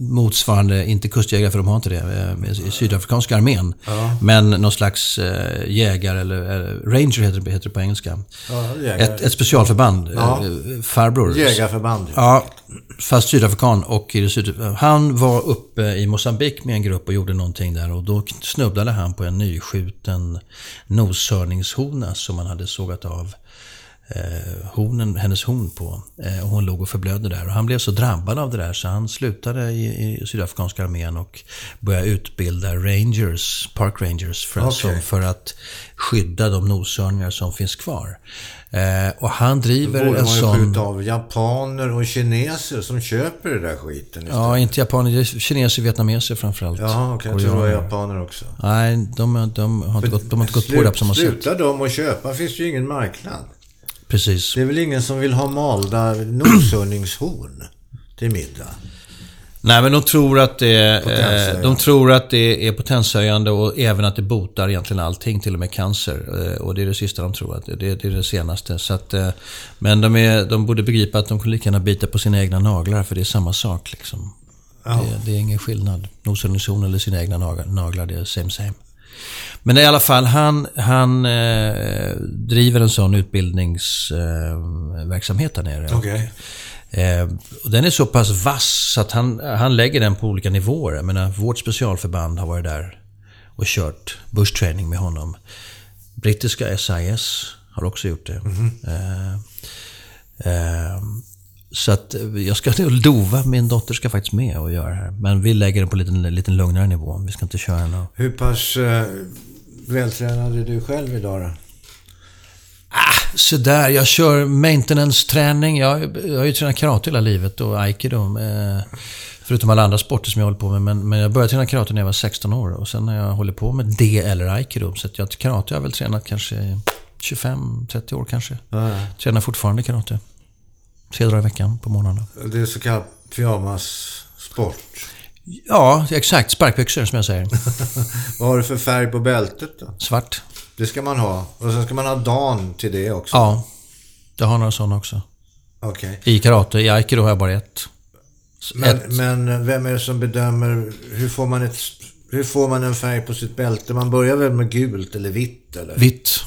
motsvarande, inte kustjägare för de har inte det, eh, i sydafrikanska armén. Men någon slags eh, jägare, eller ranger heter det, heter det på engelska. ja. Ett, ett specialförband, Ja. eh, farbror. Jägarförband. Ja, fast sydafrikan och syd... Han var uppe i Mosambik med en grupp och gjorde någonting där och då snubblade han på en nyskjuten noshörningshona som man hade sågat av eh, hornen, hennes horn på. Eh, och hon låg och förblödde där. Och han blev så drabbad av det där så han slutade i, i sydafrikanska armén och började utbilda rangers, park rangers, för, Okej. som, för att skydda de noshörningar som finns kvar. Eh, och han driver Borde en man ju sån... skjuta av japaner och kineser som köper det där skiten istället. Ja, inte japaner, det är kineser och vietnameser framförallt. Jaha, okej. Jag tror det var japaner också. Nej, de, de, har inte gått, de har inte gått på det på samma sätt. Slutar de att köpa finns det ju ingen marknad. Precis. Det är väl ingen som vill ha malda noshörningshorn till middag? Nej, men de tror att det eh, de tror att det är potenshöjande och även att det botar egentligen allting, till och med cancer. Eh, Och det är det sista de tror, att det, det är det senaste. Så att, eh, men de, är, de borde begripa att de kunde lika gärna bita på sina egna naglar, för det är samma sak. Liksom. Det, det är ingen skillnad. Noshörningshorn eller sina egna naglar, naglar, det är same same. Men i alla fall, han, han eh, driver en sån utbildningsverksamhet eh, där nere. Okej. Eh, och den är så pass vass att han, han lägger den på olika nivåer. Jag menar, vårt specialförband har varit där och kört bush training med honom. Brittiska SIS har också gjort det. Eh, eh, så att eh, jag ska lova, min dotter ska faktiskt med och göra det här. Men vi lägger den på en liten, liten lugnare nivå. Vi ska inte köra något. Hur pass eh, vältränad är du själv idag då? Så där, jag kör maintenance-träning. Jag, jag har ju tränat karate hela livet och aikido. Eh, förutom alla andra sporter som jag håller på med. Men, men jag började träna karate när jag var 16 år. Och sen har jag hållit på med det eller aikido. Så att jag, karate har jag väl tränat kanske 25-30 år kanske. Ja. Tränar fortfarande karate. Tre dagar i veckan på morgnarna. Det är så kallad pyjamassport. Ja, exakt. Sparkbyxor som jag säger. Vad har du för färg på bältet då? Svart. Det ska man ha. Och sen ska man ha dan till det också. Ja. Jag har några sådana också. Okej. I karate. I aikido har jag bara ett. Men, ett. men vem är det som bedömer, hur får, man ett, hur får man en färg på sitt bälte? Man börjar väl med gult eller vitt eller? Vitt.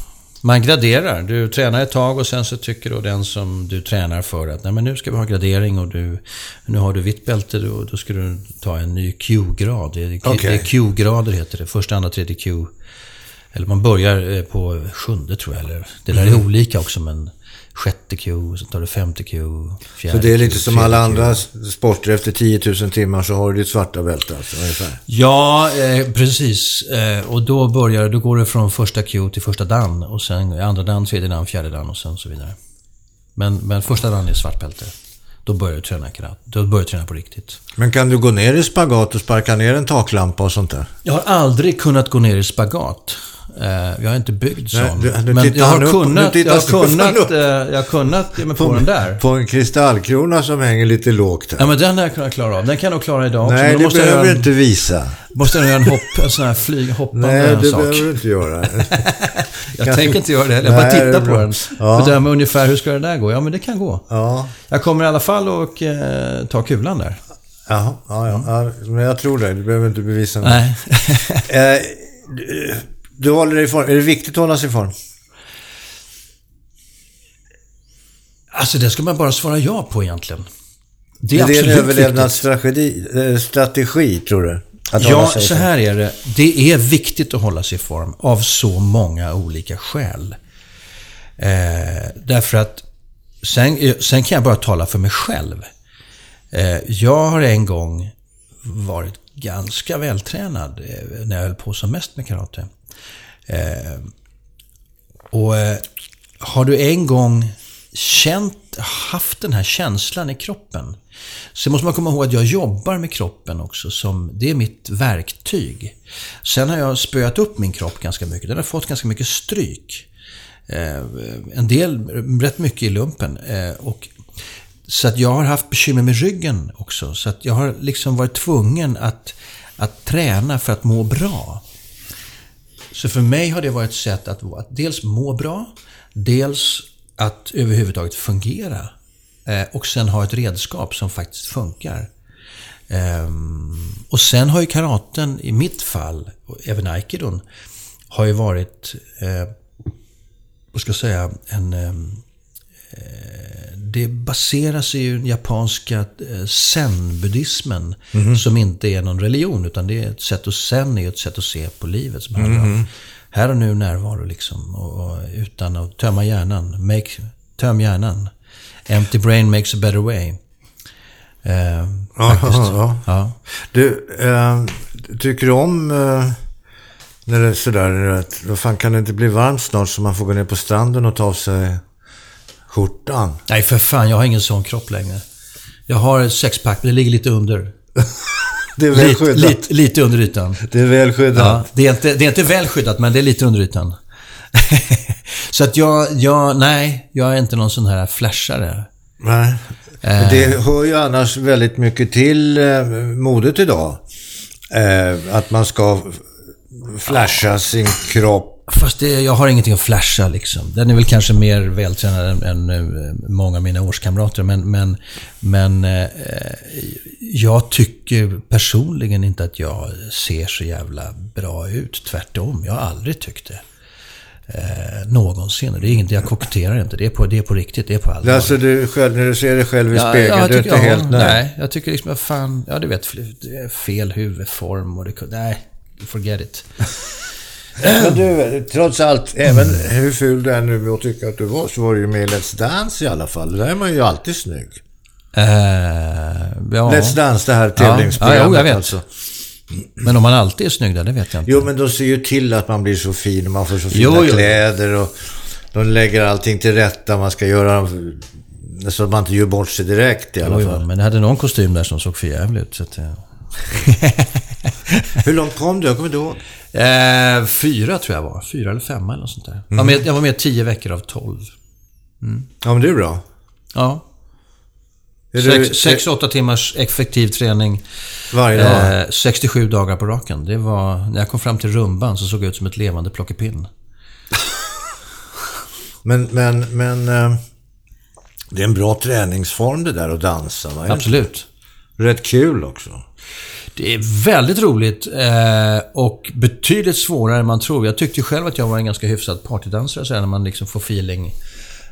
Man graderar. Du tränar ett tag och sen så tycker då den som du tränar för att Nej, men nu ska vi ha gradering och du, nu har du vitt bälte då, då ska du ta en ny Q-grad. Det är, det är Q-grader heter det. Första, andra, tredje Q. Eller man börjar eh, på sjunde tror jag. Eller, det där Mm. är olika också men sjätte Q, sen tar du femte Q, fjärde Så det är lite Q, som alla Q. andra sporter. Efter 10 000 timmar så har du ditt svarta bälte alltså, ungefär. Ja, eh, precis. Eh, och då börjar då går det från första Q till första dan. Och sen andra dan, tredje dan, fjärde dan och sen så vidare. Men, men första dan är svart bälte. Då börjar du träna karate. Då börjar du träna på riktigt. Men kan du gå ner i spagat och sparka ner en taklampa och sånt där? Jag har aldrig kunnat gå ner i spagat. Eh, jag är inte byggd Nej, sån. du- du men jag har nu kunnat, jag har kunnat, eh, jag har kunnat ge mig på den där. På en kristallkrona som hänger lite lågt här. Ja, men den har jag kunnat klara av. Den kan jag nog klara idag också. Nej, men det måste behöver du inte visa. Måste jag göra en hopp, en sån här flyg, hoppande Nej, det sak. behöver du inte göra. Jag Kan- tänker inte göra det heller. Jag bara tittar på den. Ja. Bedömer ungefär hur ska det där gå. Ja, men det kan gå. Ja, Jag kommer i alla fall och eh, ta kulan där. Jaha, ja, ja, ja. Men jag tror det. Du behöver inte bevisa något. Nej. Eh, du, håller dig i form. Är det viktigt att hålla sig i form? alltså, det ska man bara svara ja på egentligen. Det är, Är det en överlevnadsstrategi, eh, strategi, tror du? Ja, så här är det. Det är viktigt att hålla sig i form av så många olika skäl. Eh, därför att sen, sen kan jag bara tala för mig själv. Eh, jag har en gång varit ganska vältränad eh, när jag höll på som mest med karate. Eh, och eh, har du en gång känt, haft den här känslan i kroppen. Sen måste man komma ihåg att jag jobbar med kroppen också. Som, det är mitt verktyg. Sen har jag spöat upp min kropp ganska mycket. Den har fått ganska mycket stryk. Eh, en del, rätt mycket i lumpen. Eh, och, så att jag har haft bekymmer med ryggen också. Så att jag har liksom varit tvungen att, att träna för att må bra. Så för mig har det varit ett sätt att, att dels må bra, dels att överhuvudtaget fungera. Eh, och sen ha ett redskap som faktiskt funkar. Ehm, och sen har ju karaten, i mitt fall, och även aikidon, har ju varit, eh, vad ska jag säga, en... Ehm, eh, det ju i den japanska eh, zen-buddhismen. Som inte är någon religion, utan det är ett sätt att zen är ett sätt att se på livet. Som handlar om här och nu närvaro liksom. Och, och, utan att tömma hjärnan. Make, Töm hjärnan. Empty brain makes a better way. Eh, Ja, faktiskt. ja. Ja. Du, eh, tycker du om eh, när det är sådär, att, vad fan kan det inte bli varmt snart så man får gå ner på stranden och ta av sig skjortan? Nej, för fan. Jag har ingen sån kropp längre. Jag har ett sexpack, men det ligger lite under. Det är väl Lite, skyddat. lite, lite under ytan. Det är väl skyddat. Ja, det, är inte, det är inte väl skyddat, men det är lite under ytan. Så att jag, jag, nej, jag är inte någon sån här flashare. Nej. Eh. Det hör ju annars väldigt mycket till eh, modet idag. Eh, att man ska flasha sin kropp. Fast det, jag har ingenting att flasha liksom. Den är väl kanske mer vältränad än, än eh, många av mina årskamrater. Men, men, men eh, jag tycker personligen inte att jag ser så jävla bra ut. Tvärtom, jag har aldrig tyckt det. Eh, någonsin. Det är inget, jag koketterar inte. Det är på, det är på riktigt, det är på allvar. Alltså du själv, när du ser dig själv i spegeln, jag du är tycker- inte ja, helt nöjd. Nej, jag tycker liksom, fan, ja du vet, fel huvudform och det, nej, forget it. Men du, trots allt, även hur ful du nu och tycker att du var, så var du ju med i Let's Dance i alla fall. Där är man ju alltid snygg. Eh, ja. Let's Dance, det här Ja, tävlingsprogrammet jo, jag vet. alltså. Men om man alltid är snygg där, det vet jag inte. Jo, men de ser ju till att man blir så fin och man får så fina Jo, jo. kläder och de lägger allting till rätta. Man ska göra så att man inte gör bort sig direkt i alla Jo, fall. men det hade någon kostym där som såg för jävligt ut. Så att, eh. Hur långt kom du? Jag kommer inte ihåg. eh, fyra tror jag var. Fyra eller femma eller något sånt där. Jag, var med, jag var med tio veckor av tolv. Ja, men det är bra. Ja. Är du- Sex, sex, åtta timmars effektiv träning. Varje dag? Eh, 67 dagar på raken. Det var... När jag kom fram till rumban så såg jag ut som ett levande plockepinn. Men, men, men... eh, Det är en bra träningsform det där att dansa. Va? Absolut. Rätt kul också. Det är väldigt roligt eh, och betydligt svårare än man tror. Jag tyckte själv att jag var en ganska hyfsad partydansare så här, när man liksom får feeling.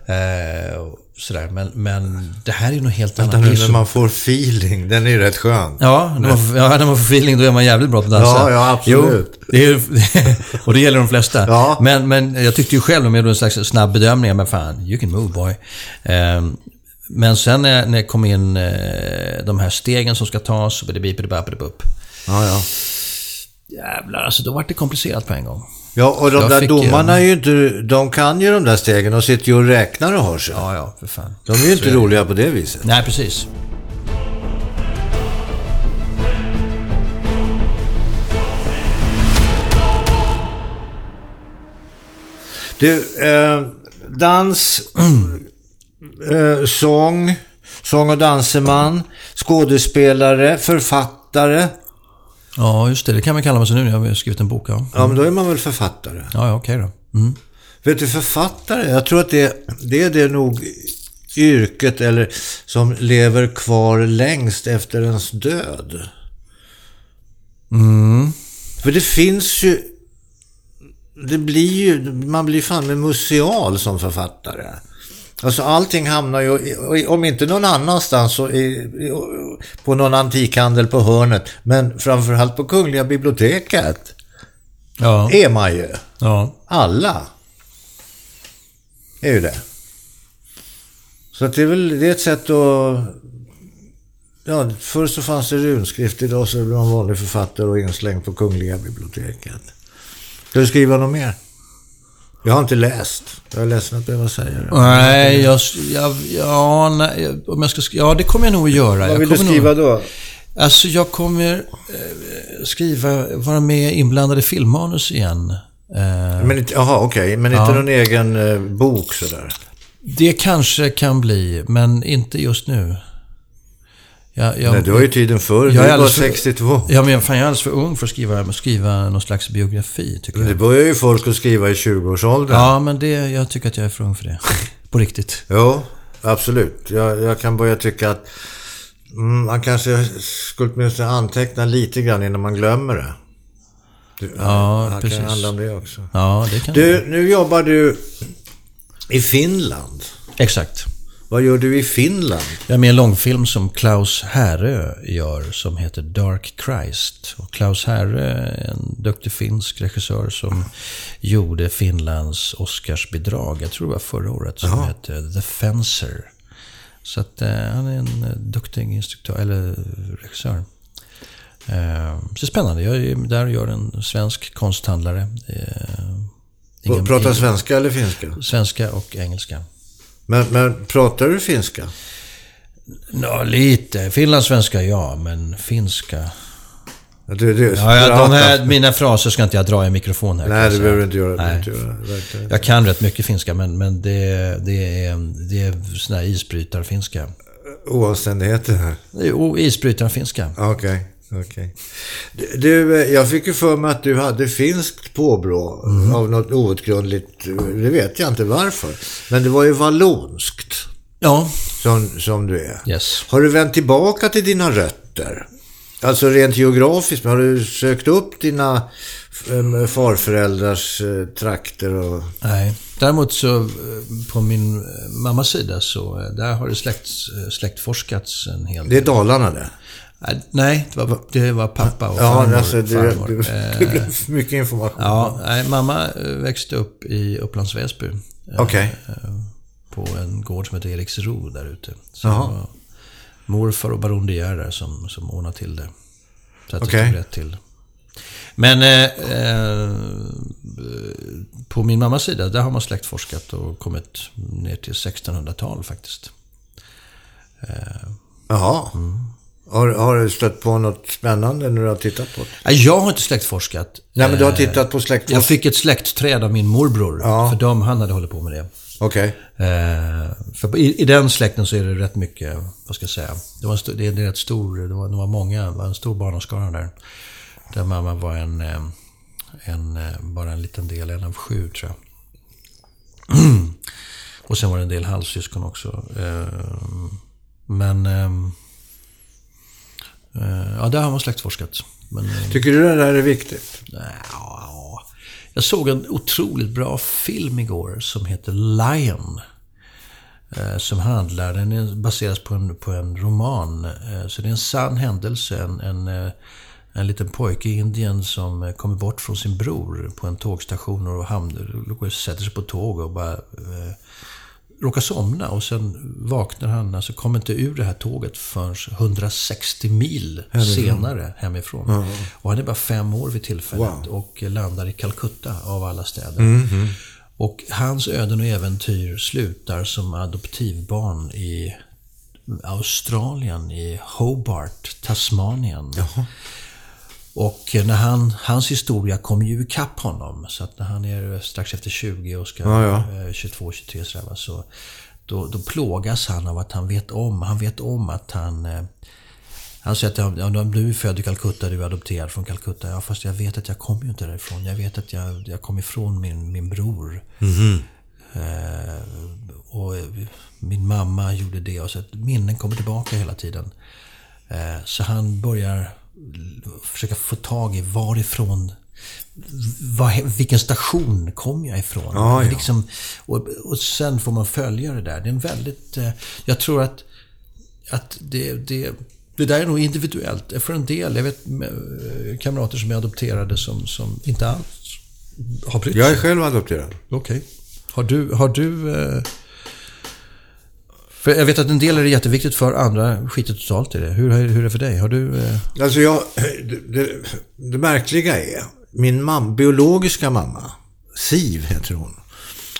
Eh, sådär. Men, men det här är något helt annat. Vänta nu, är när man får feeling, den är ju rätt skön. Ja när, man, får- ja, när man får feeling då är man jävligt bra på att dansa. Ja, ja, absolut. Jo, det är, och det gäller de flesta. Ja. Men, men jag tyckte ju själv, om jag gjorde en slags snabb bedömning, men fan, you can move boy. Ehm, men sen när när jag kom in eh, de här stegen som ska tas, och det bip upp. Ja, ja. Jävlar, alltså då var det komplicerat på en gång. Ja, och de Jag där domarna eh, är ju inte... De kan ju de där stegen och sitter ju och räknar och har sig. Ja, ja, för fan. De är ju inte roliga på det viset. Nej, precis. Du, eh, dans, eh, sång, sång och danseman, skådespelare, författare. Ja, just det. Det kan man kalla mig så nu när jag har skrivit en bok. Ja, Ja, men då är man väl författare. ja, ja okej då. Mm. Vet du, författare, jag tror att det, det är det nog yrket eller som lever kvar längst efter ens död. Mm. För det finns ju... Det blir ju... Man blir fan med museal som författare. Alltså allting hamnar ju, om inte någon annanstans, så i, på någon antikhandel på hörnet. Men framförallt på Kungliga biblioteket Ja, är man ju. ja. Alla är ju det. Så det är väl det är ett sätt att... Ja, förr så fanns det runskrift, idag så är man vanlig författare och inslängd på Kungliga biblioteket. Ska du skriva något mer? Jag har inte läst. Jag är ledsen att behöva säga det. Nej, jag, jag, ja, nej, om jag ska sk- Ja, det kommer jag nog att göra. Vad jag vill du skriva Nog, då? alltså, jag kommer eh, skriva, vara med inblandad i filmmanus igen. Eh, Men inte, jaha, okej. Men inte Ja. någon egen eh, bok sådär? det kanske kan bli, men inte just nu. Jag, jag, Nej, du har ju tiden förr. Jag Du är bara alldeles för- 62. Ja, men fan, jag är alldeles för ung för att skriva, skriva någon slags biografi, tycker Men jag. det börjar ju folk att skriva i 20-årsåldern. Ja, men det, jag tycker att jag är för ung för det. På riktigt. Jo, absolut. Jag, jag kan börja tycka att mm, man kanske skulle åtminstone anteckna lite grann innan man glömmer det. Du, Ja, det precis. kan handla om det också. Ja, det kan Du, nu jobbar du i Finland. Exakt. Vad gör du i Finland? Jag är med i en långfilm som Klaus Härö gör som heter Dark Christ. Och Klaus Härö är en duktig finsk regissör som gjorde Finlands Oscarsbidrag, jag tror det var förra året, som Jaha. heter The Fencer. Så att eh, han är en eh, duktig instruktör, eller regissör. Eh, så det är spännande. Jag är där och gör en svensk konsthandlare. Eh, ingen- Pratar ingen- svenska eller finska? Svenska och engelska. Men, men pratar du finska? Ja, lite. Finlandssvenska ja, men finska... Du, du, Ja, ja, de här, mina fraser ska inte jag dra i mikrofon här. Nej, det behöver du inte göra. Nej. behöver du inte göra. Verkligen. Jag kan rätt mycket finska, men, men det, det är, det är sån här isbrytarfinska. Oanständigheter här. Jo, isbrytarfinska. Okej. okej. Du, Du, eh, jag fick ju för mig att du hade finskt påbrå av något outgrundligt, det vet jag inte varför. Men det var ju vallonskt Ja, som, som du är. yes. Har du vänt tillbaka till dina rötter? Alltså rent geografiskt, har du sökt upp dina eh, farföräldrars eh, trakter och... Nej. Däremot så eh, på min eh, mammas sida så eh, där har det släkt, eh, släktforskats en hel Det är Dalarna det. Nej, det var, det var pappa och Ja, farmor. alltså det, farmor. det, Eh, det blev för mycket information. Ja, nej, mamma eh, växte upp i Upplands Väsby. eh, Okej. På en gård som heter Eriksro där ute. Så det morfar och baron De där som, som ordnade till det. Så att det Okej. stod rätt till. Men eh, eh, på min mammas sida, där har man släktforskat och kommit ner till 1600-tal faktiskt. Jaha. Har, har du stött på något spännande när du har tittat på det? Jag har inte släktforskat. Nej, men du har Eh, tittat på släktforskning? Jag fick ett släktträd av min morbror. Ja. För de, han hade hållit på med det. Okej. Eh, för i, I den släkten så är det rätt mycket, vad ska jag säga, det var, en stor, det är en rätt stor, det var, det var många, det var en stor barnaskara där. Där mamma var en, eh, en, bara en liten del, en av sju tror jag. Och sen var det en del halvsyskon också. Men, eh, eh, ja där har man släktforskat. Men, eh, Tycker du det där är viktigt? Ja, jag såg en otroligt bra film igår som heter Lion. Eh, Som handlar, den baseras på en, på en roman. Eh, Så det är en sann händelse. En, en, eh, en liten pojke i Indien som eh, kommer bort från sin bror på en tågstation och hamnar, sätter sig på tåg och bara eh, råkar somna och sen vaknar han, alltså kommer inte ur det här tåget förrän 160 mil senare hemifrån. Och han är bara fem år vid tillfället och landar i Calcutta av alla städer. Och hans öden och äventyr slutar som adoptivbarn i Australien, i Hobart, Tasmanien. Och när han, hans historia kommer ju ikapp honom. Så att när han är strax efter 20 och ska Ja, ja. eh, 22, 23 sådär, va, så då, då plågas han av att han vet om, han vet om att han eh, han säger att ja, du är född i Calcutta, du är adopterad från Calcutta. Ja, fast jag vet att jag kommer ju inte därifrån. Jag vet att jag, jag kom ifrån min, min bror. Eh, och eh, min mamma gjorde det. Och så att minnen kommer tillbaka hela tiden. Eh, så han börjar försöka få tag i varifrån var, vilken station kom jag ifrån? Ja, ja. Liksom, och, och sen får man följa det där. Det är en väldigt... Eh, jag tror att, att det, det, det där är nog individuellt. För en del, jag vet eh, kamrater som är adopterade som, som inte alls har brytt Jag är sig. själv adopterad. Okej. Har du... Har du eh... För jag vet att en del är det jätteviktigt för, andra skiter totalt i det. Hur, hur är det för dig? Har du... Eh... Alltså jag, det, det, det märkliga är, min mam, biologiska mamma, Siv heter hon.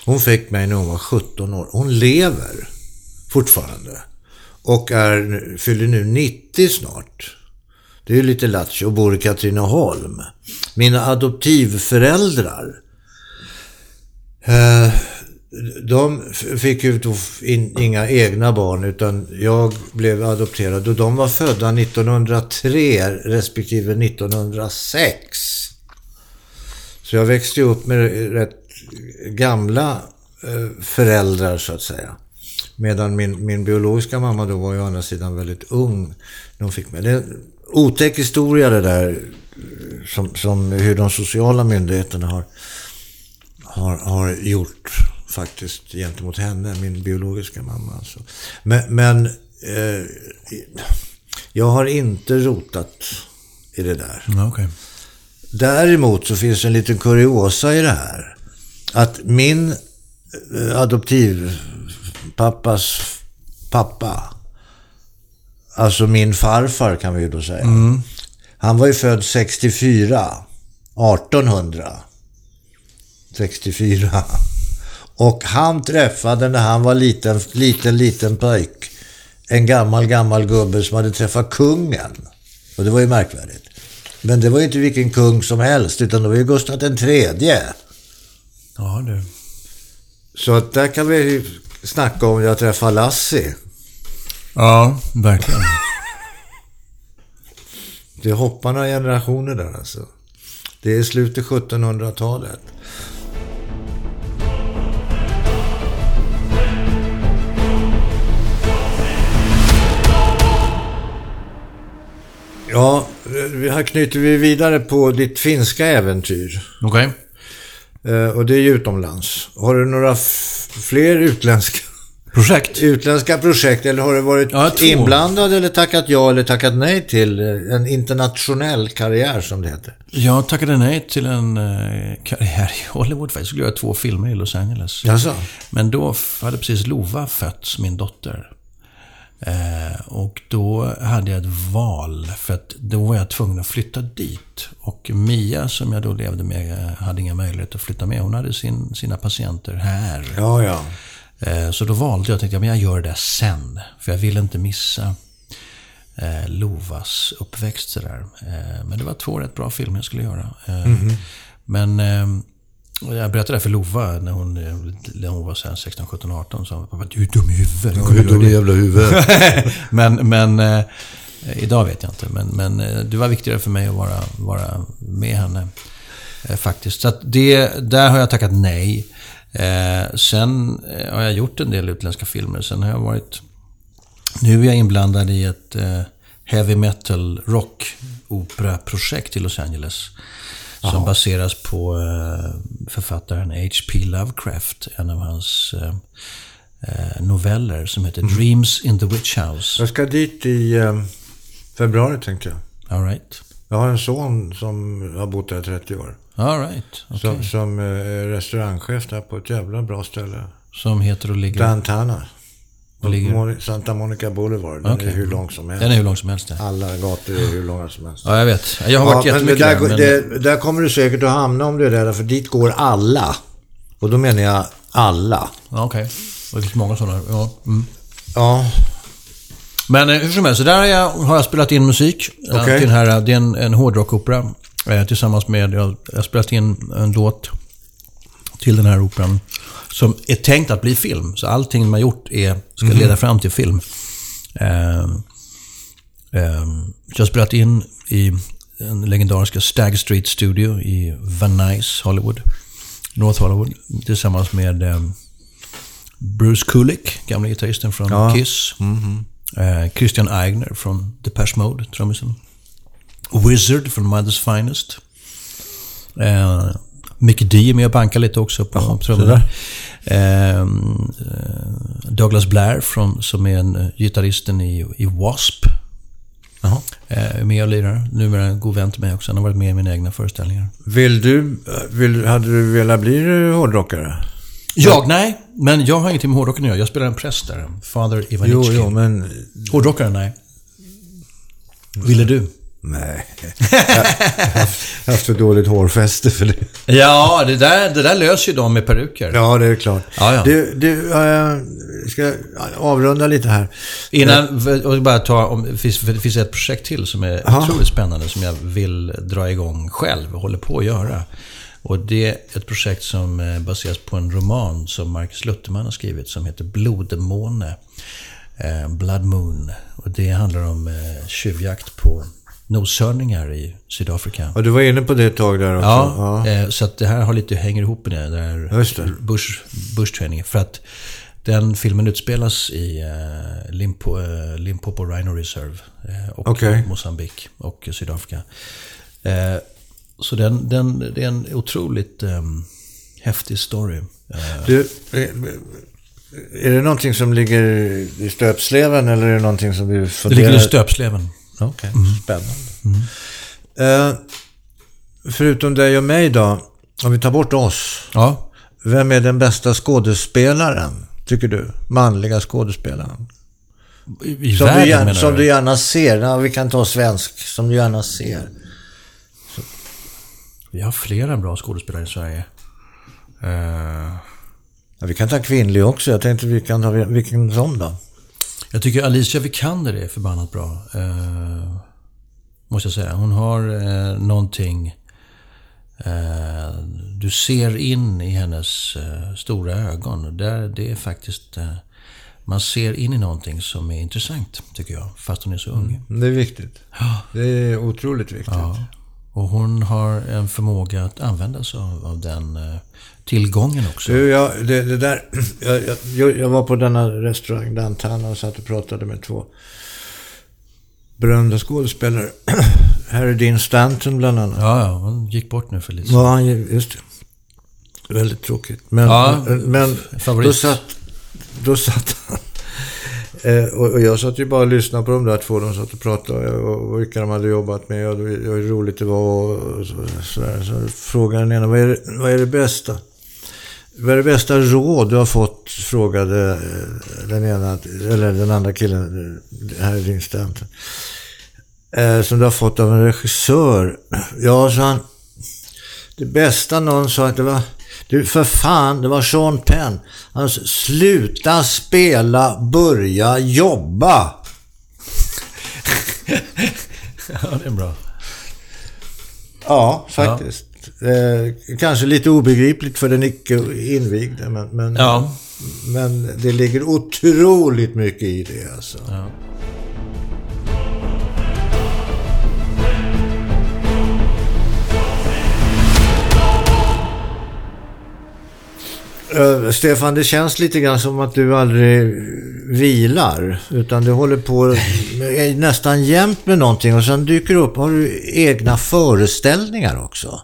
Hon fick mig när hon var 17 år. Hon lever fortfarande. Och är, fyller nu 90 snart. Det är ju lite lattjo och bor i Katrineholm. Mina adoptivföräldrar Eh, de fick ju in, inga egna barn utan jag blev adopterad och de var födda 1903 respektive 1906. Så jag växte ju upp med rätt gamla eh, föräldrar så att säga. Medan min, min biologiska mamma då var ju å andra sidan väldigt ung när hon fick mig. Det är en otäck historia det där som, som hur de sociala myndigheterna har har, har gjort faktiskt gentemot henne, min biologiska mamma. Alltså. Men, men eh, jag har inte rotat i det där. Okay. Däremot så finns en liten kuriosa i det här. Att min eh, adoptivpappas pappa, alltså min farfar kan vi ju då säga. Mm. Han var ju född 64, 1800. 64. Och han träffade när han var liten, liten, liten pojk en gammal, gammal gubbe som hade träffat kungen. Och det var ju märkvärdigt. Men det var ju inte vilken kung som helst, utan det var ju Gustav den tredje. Ja, du. Så att där kan vi snacka om jag träffar Lassie. Ja, verkligen. Det hoppar några generationer där alltså. Det är slutet 1700-talet. Ja, här knyter vi vidare på ditt finska äventyr. Okej. Eh, och det är ju utomlands. Har du några fler utländska Projekt? Utländska projekt, eller har du varit Ja, inblandad eller tackat ja eller tackat nej till eh, en internationell karriär som det heter? Jag tackade nej till en eh, karriär i Hollywood faktiskt. Jag skulle göra två filmer i Los Angeles. Jaså? Men då hade precis Lova fötts, min dotter. Eh, och då hade jag ett val, för att då var jag tvungen att flytta dit. Och Mia, som jag då levde med, eh, hade inga möjligheter att flytta med. Hon hade sin, sina patienter här. Ja, ja. Eh, så då valde jag, tänkte jag, men jag gör det sen. För jag ville inte missa eh, Lovas uppväxt sådär. Men det var två rätt bra filmer jag skulle göra. Eh, Men eh, och jag berättade det för Lova när hon, när hon var så här 16, 17, 18. Så hon pappa, du är dum i huvudet. Ja, hur dum i jävla huvudet. men men eh, idag vet jag inte. Men, men eh, det var viktigare för mig att vara, vara med henne. Eh, faktiskt. Så det, där har jag tackat nej. Eh, sen eh, har jag gjort en del utländska filmer. Sen har jag varit... Nu är jag inblandad i ett eh, heavy metal rock operaprojekt i Los Angeles. Som baseras på eh, författaren H.P. Lovecraft. En av hans eh, eh, noveller som heter Dreams in the Witch House. Jag ska dit i februari tänkte jag. All right. Jag har en son som har bott där 30 år. All right. Okay. Som, som är restaurangchef där på ett jävla bra ställe. Som heter och ligger... Dantana. Ligger- Santa Monica Boulevard. Den Okej. är hur lång som helst. Den är hur lång som helst. det. Alla gator är hur långa som helst. Ja, jag vet. Jag har varit Ja, jättemycket där, där. Men... det, där kommer du säkert att hamna om du är där, för dit går alla. Och då menar jag alla. Ja, Okej. Det finns många sådana. Ja. Mm. Ja, Men eh, hur som helst, så där har jag, har jag spelat in musik. eh, Okej. Till den här, det är en, en hårdrockopera. Eh, tillsammans med, jag, jag har spelat in en låt till den här operan. Som är tänkt att bli film. Så allting man har gjort är, ska leda fram till film. Eh, eh, jag har spelat in i den legendariska Stag Street Studio i Van Nuys, Hollywood. North Hollywood. Tillsammans med eh, Bruce Kulick, gamla gitarristen från Ja. Kiss. Eh, Christian Eigner från Depeche Mode, trummisen. Wizard från Mother's Finest. Eh, Mick D är med och bankar lite också på trummorna. Eh, eh, Douglas Blair från, som är en, eh, gitarristen i, i W.A.S.P. Jaha. Eh, med och lirar. Numera en god vän till mig också. Han har varit med i mina egna föreställningar. Vill du, vill, hade du velat bli hårdrockare? Jag? Nej. Men jag har ingenting med hårdrocken att göra. Jag spelar en präst där. Father Jo, Ivanitsky. jo, men Hårdrockare? Nej. Ville du? Nej. Jag har haft, haft för dåligt hårfäste för det. Ja, det där, det där löser ju de med peruker. Ja, det är klart. Ja, ja. Du, du äh, ska avrunda lite här. Innan, och bara ta, om, det, finns, det finns ett projekt till som är Aha. otroligt spännande som jag vill dra igång själv och håller på att göra. Och det är ett projekt som eh, baseras på en roman som Marcus Lutherman har skrivit som heter Blodmåne. Eh, Blood Moon. Och det handlar om eh, tjuvjakt på noshörningar i Sydafrika. Och du var inne på det ett tag där också. Ja, Eh, så att det här har lite, hänger ihop med det där Just det. Bush, Bush-träningen. För att den filmen utspelas i eh, Limpo, eh, Limpopo Rhino Reserve eh, och Okej. Mosambik och Sydafrika. Eh, så den, den, det är en otroligt eh, häftig story. Du, eh, är det någonting som ligger i stöpsleven eller är det någonting som Det funderar... ligger i stöpsleven. Okej, spännande. Eh, förutom dig och mig då, om vi tar bort oss. Ja. Vem är den bästa skådespelaren, tycker du? Manliga skådespelaren? I, i Som, världen du, gärna, som du? gärna ser. Ja, vi kan ta svensk, som du gärna ser. Vi har flera bra skådespelare i Sverige. Eh, Ja, vi kan ta kvinnlig också. Jag tänkte vi kan ta vilken sån då? Jag tycker Alicia Vikander är förbannat bra. Eh, måste jag säga. Hon har eh, någonting... Eh, du ser in i hennes eh, stora ögon. Där det är faktiskt... Eh, man ser in i någonting som är intressant, tycker jag. Fast hon är så ung. Det är viktigt. Det är otroligt viktigt. Ja. Och hon har en förmåga att använda sig av, av den eh, tillgången också. Du, jag, det, det där, jag, jag, jag var på denna restaurang downtown och satt och pratade med två berömda skådespelare. Harry Dean Stanton bland annat. Ja, ja, hon gick bort nu för lite Ja, han, just det. Väldigt tråkigt. Men, Ja, men favorit. då satt, då satt han. Eh, och, jag satt ju bara och lyssnade på de där två. De satt och pratade och, vilka de hade jobbat med och hur roligt det var och, och så, sådär. Så frågade den ena, vad är, det, vad är det bästa? Vad är det bästa råd du har fått? Frågade eh, den ena, eller den andra killen, eh, här är din Stanton. Eh, som du har fått av en regissör. Ja, sa han. Det bästa någon sa att det var... Du, för fan, det var Sean Penn. Han sa, sluta spela, börja jobba. Ja, det är bra. Ja, faktiskt. Eh, kanske lite obegripligt för den icke invigde, men, men, Ja. men det ligger otroligt mycket i det. Alltså. ja. Eh, Stefan, det känns lite grann som att du aldrig vilar. Utan du håller på med- nästan jämt med någonting och sen dyker du upp. Har du egna föreställningar också?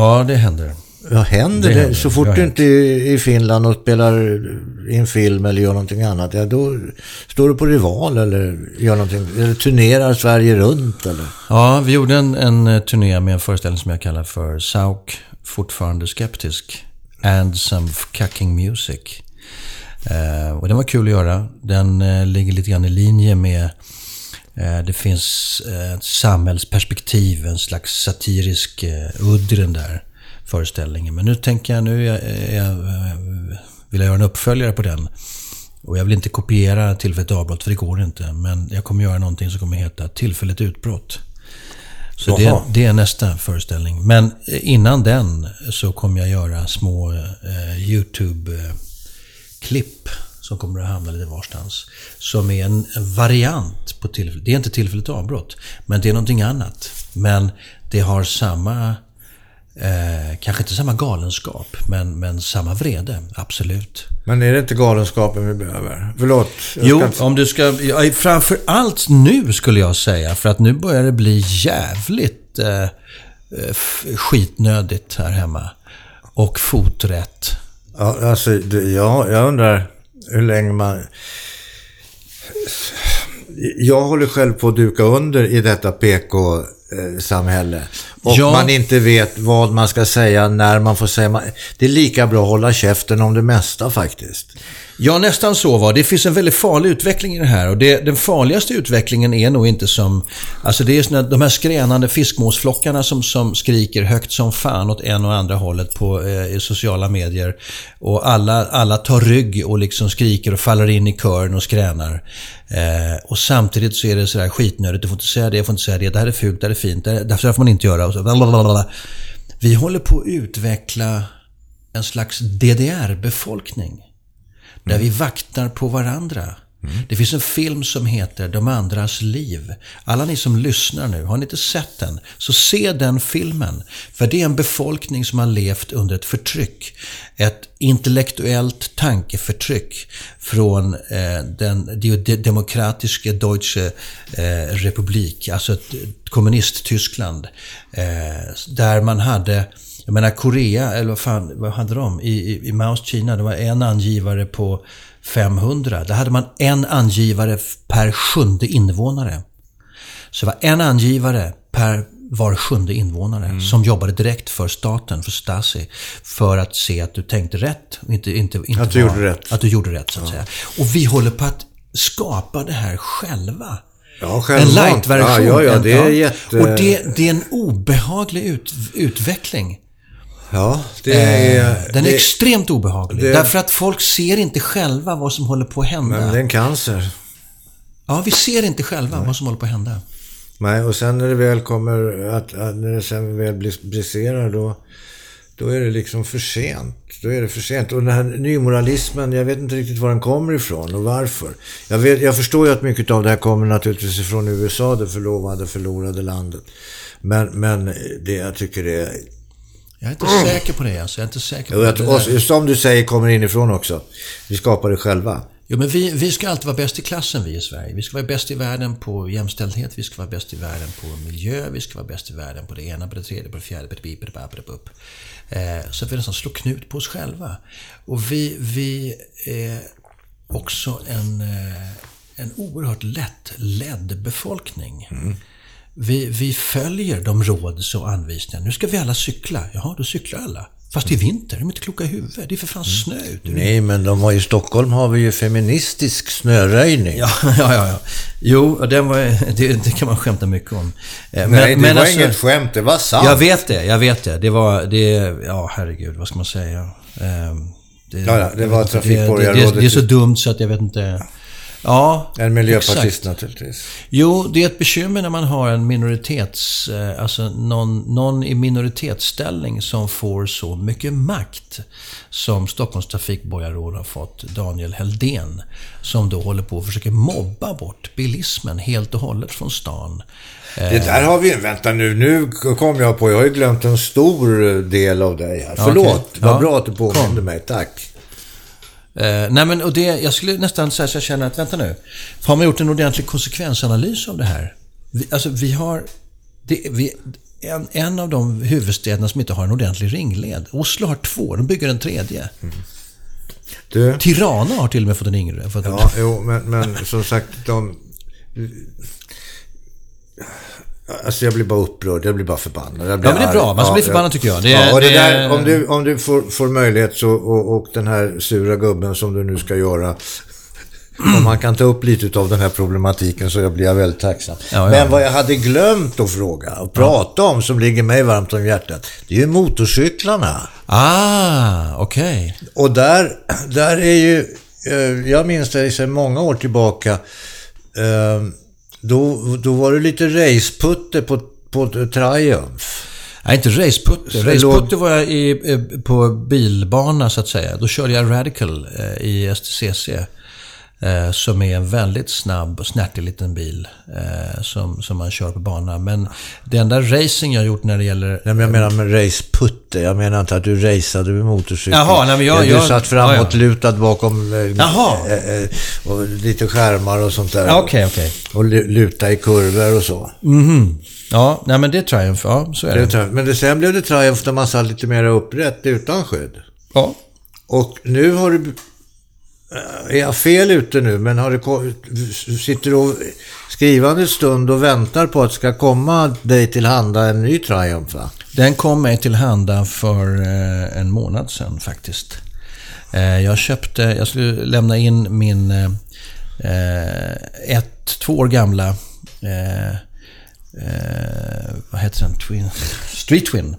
Ja, det händer. Ja, händer Det det? händer. Så fort du inte är i Finland och spelar in film eller gör någonting annat, ja, då står du på Rival eller gör någonting, eller turnerar Sverige runt eller? Ja, vi gjorde en, en eh, turné med en föreställning som jag kallar för Sauk, fortfarande skeptisk. And some cucking music. Eh, och den var kul att göra. Den eh, ligger lite grann i linje med det finns eh, ett samhällsperspektiv, en slags satirisk eh, udd i den där föreställningen. Men nu tänker jag, nu jag, jag, eh, vill jag göra en uppföljare på den. Och jag vill inte kopiera Tillfälligt avbrott, för det går inte. Men jag kommer göra någonting som kommer heta Tillfälligt utbrott. Så det, det är nästa föreställning. Men eh, innan den så kommer jag göra små eh, YouTube-klipp som kommer att hamna lite varstans. Som är en, en variant på tillfälligt. Det är inte tillfälligt avbrott, men det är någonting annat. Men det har samma, eh, kanske inte samma galenskap, men, men samma vrede. Absolut. Men är det inte galenskapen vi behöver? Förlåt. Jo, inte- om du ska... Framför allt nu skulle jag säga. För att nu börjar det bli jävligt eh, skitnödigt här hemma. Och foträtt. Ja, alltså, ja, jag undrar hur länge man... Jag håller själv på att duka under i detta PK-samhälle. Och Ja. man inte vet vad man ska säga, när man får säga. Det är lika bra att hålla käften om det mesta faktiskt. Ja, nästan så var det. finns en väldigt farlig utveckling i det här. Och det, den farligaste utvecklingen är nog inte som... Alltså det är såna, de här skränande fiskmåsflockarna som, som skriker högt som fan åt en och andra hållet på eh, i sociala medier. Och alla, alla tar rygg och liksom skriker och faller in i kören och skränar. Eh, och samtidigt så är det sådär skitnödigt. Du får inte säga det, jag får inte säga det. Det här är fult, det här är fint. Det här, det här får man inte göra. Och så, blablabla. Vi håller på att utveckla en slags DDR-befolkning. Där vi vaktar på varandra. Det finns en film som heter De andras liv. Alla ni som lyssnar nu, har ni inte sett den, så se den filmen. För det är en befolkning som har levt under ett förtryck. Ett intellektuellt tankeförtryck från eh, den de, de, demokratiska Deutsche eh, Republik, alltså ett kommunist-Tyskland. Eh, där man hade jag menar Korea, eller vad fan, vad hade de? I, i, i Maos Kina, det var en angivare på 500. Där hade man en angivare per sjunde invånare. Så det var en angivare per var sjunde invånare mm. som jobbade direkt för staten, för Stasi. För att se att du tänkte rätt. Inte, inte, inte att du var, gjorde rätt. Att du gjorde rätt, så att ja. säga. Och vi håller på att skapa det här själva. Ja, självmant. En light-version. Ja, ja, ja, det är jätte... Och det, det är en obehaglig ut, utveckling. Ja, det är... Eh, den är det, extremt obehaglig. Det, därför att folk ser inte själva vad som håller på att hända. Men det är en cancer. Ja, vi ser inte själva Nej. vad som håller på att hända. Nej, och sen när det väl kommer att, att när det sen väl briserar då, då är det liksom för sent. Då är det för sent. Och den här nymoralismen, jag vet inte riktigt var den kommer ifrån och varför. Jag, vet, jag förstår ju att mycket av det här kommer naturligtvis ifrån USA, det förlovade, förlorade landet. Men, men det, jag tycker det är... Jag är inte mm. säker på det alltså. Jag är inte säker på det. Och, som du säger, kommer inifrån också. Vi skapar det själva. Jo, men vi, vi ska alltid vara bäst i klassen, vi i Sverige. Vi ska vara bäst i världen på jämställdhet, vi ska vara bäst i världen på miljö, vi ska vara bäst i världen på det ena, på det tredje, på det fjärde, på det bip, på det upp. Eh, så att vi nästan slår knut på oss själva. Och vi, vi är också en, eh, en oerhört lättledd befolkning. Mm. Vi, vi följer de råd och anvisningar. Nu ska vi alla cykla. Jaha, då cyklar alla. Fast det är vinter, de är inte kloka i huvudet. Det är för fan snö ute. Nej, men de har, i Stockholm har vi ju feministisk snöröjning. Ja, ja, ja. ja. Jo, den var, det, det kan man skämta mycket om. Eh, men, Nej, det men var alltså, inget skämt, det var sant. Jag vet det, jag vet det. Det var, det, ja herregud, vad ska man säga? Ehm, det, ja, det var trafikborgarrådet. Det, det, det, är så dumt så att jag vet inte. Ja, En miljöpartist exakt. naturligtvis. Jo, det är ett bekymmer när man har en minoritets... Eh, alltså någon, någon i minoritetsställning som får så mycket makt som Stockholms trafikborgarråd har fått, Daniel Heldén. Som då håller på att försöka mobba bort bilismen helt och hållet från stan. Det där har vi... Vänta nu, nu kom jag på. Jag har ju glömt en stor del av dig här. Förlåt, okay. vad ja. bra att du påminde mig. Tack. Eh, nej men och det, jag skulle nästan säga så jag känner att, vänta nu. Har man gjort en ordentlig konsekvensanalys av det här? Vi, alltså vi har... Det, vi, en, en av de huvudstäderna som inte har en ordentlig ringled. Oslo har två, de bygger en tredje. Mm. Du, Tirana har till och med fått en yngre. Fått ja, en... jo, men, men som sagt, de... Alltså jag blir bara upprörd, jag blir bara förbannad. Jag blir ja, men det är bra. Man ska ja, bli förbannad tycker jag. Det, ja, och det, det där, om du, om du får, får möjlighet så, och, och den här sura gubben som du nu ska göra. Om man kan ta upp lite av den här problematiken så blir jag väldigt tacksam. Ja, ja. Men vad jag hade glömt att fråga och prata om som ligger mig varmt om hjärtat. Det är ju motorcyklarna. Ah, okej. Okay. Och där, där är ju, eh, jag minns det sedan många år tillbaka. Eh, då, då var det lite raceputte på, på Triumph. Nej, inte raceputte. Raceputte var jag i, eh, på bilbana så att säga. Då körde jag Radical eh, i STCC. Eh, som är en väldigt snabb och snärtig liten bil eh, som, som man kör på bana. Men det enda racing jag gjort när det gäller... Nej, men jag menar med raceputte. Jag menar inte att du raceade med motorcykel. Jaha, nej, men jag... Du jag, satt framåt, ja, ja. bakom... Eh. Eh, eh, och lite skärmar och sånt där. Okej, okay, okej. Okay. Och luta i kurvor och så. Mhm. Ja, nej men det är Triumph. Ja, så är det. det men det, sen blev det Triumph när man satt lite mer upprätt utan skydd. Ja. Och nu har du är jag fel ute nu, men har det, sitter du skrivande stund och väntar på att det ska komma dig tillhanda en ny Triumph? Va? Den kom mig tillhanda för eh, en månad sedan faktiskt. Eh, jag köpte, jag skulle lämna in min eh, ett, två år gamla vad heter den? Twin, Street Twin.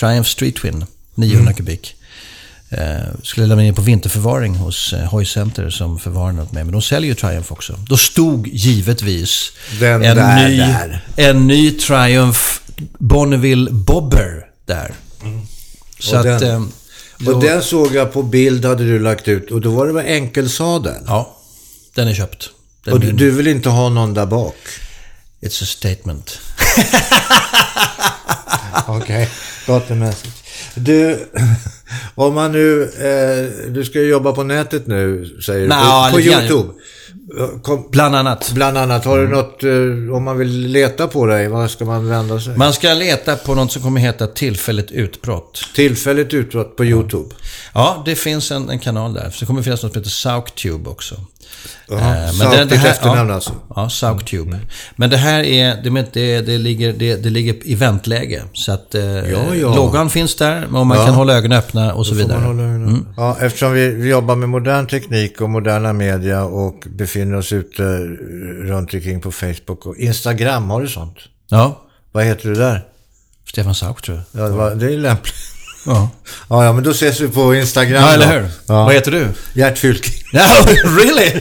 Triumph Street Twin. 900 mm. kubik. Eh, skulle lämna in på vinterförvaring hos eh, Hojcenter som förvarade åt mig. Men de säljer ju Triumph också. Då stod givetvis Den en, där, ny, där. en ny Triumph Bonneville Bobber där. Mm. Så och, att, den, eh, då, och den såg jag på bild hade du lagt ut. Och då var det väl enkelsadel? Ja, den är köpt. Den och du, du vill inte ha någon där bak? It's a statement. Okej, okay. got the message. Du, Om man nu, eh, du ska jobba på nätet nu, säger du. På, på. YouTube. Kom, Bland annat. bland annat, har du något, eh, om man vill leta på dig, vad ska man vända sig? Man ska leta på något som kommer heta tillfälligt utbrott. Tillfälligt utbrott på YouTube. Ja, det finns en, en kanal där. Så det kommer finnas något som heter Sauktube också. Jaha, Eh, Sauk det- det ditt här- efternamn ja, alltså? Ja, Sauktube. Men det här är, det, det, det, ligger, det, det ligger i väntläge. Så att eh, Ja, ja. loggan finns där och man Ja. kan hålla ögonen öppna och så vidare. öppna? Ja, eftersom vi, vi jobbar med modern teknik och moderna media och befinner oss ute runt omkring på Facebook och Instagram, har du sånt? Ja, Vad heter du där? Stefan Sauk tror jag. Ja, det, var, det är lämpligt. Ja, Ja, ja, men då ses vi på Instagram ja eller hur? Ja. Vad heter du? Gert Fylking. Ja, really?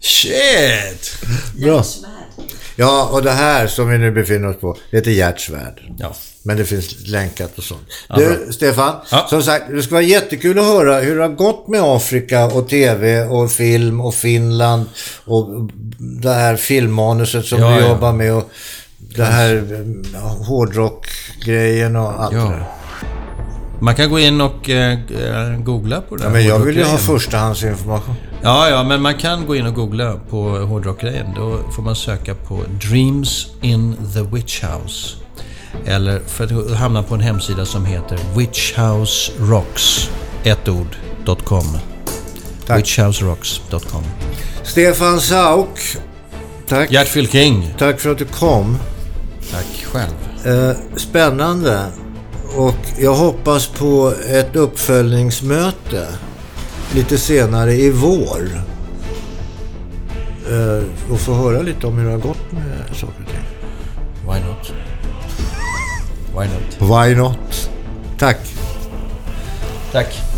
Shit! Bra. Ja, och det här som vi nu befinner oss på, det heter Gert Svärd. Ja. Men det finns länkat och sånt. Ja, du, bra. Stefan, Ja. som sagt, det ska vara jättekul att höra hur det har gått med Afrika och TV och film och Finland och det här filmmanuset som Ja, du jobbar med och det här hårdrockgrejen och allt det där. Man kan gå in och eh, eh, googla på det Ja, men jag vill ju ha förstahandsinformation. Ja, ja, men man kan gå in och googla på hårdrockgrejen. Då får man söka på Dreams in the Witch House. Eller för att hamna på en hemsida som heter witchhouserocks, ett ord, .com. Tack. Witchhouserocks.com. Stefan Sauk, tack. Gert Fylking. Tack för att du kom. Tack själv. Eh, spännande. Och jag hoppas på ett uppföljningsmöte lite senare i vår. Eh, och få höra lite om hur det har gått med saker och ting. Why not? Why not? Why not? Tack. Tack.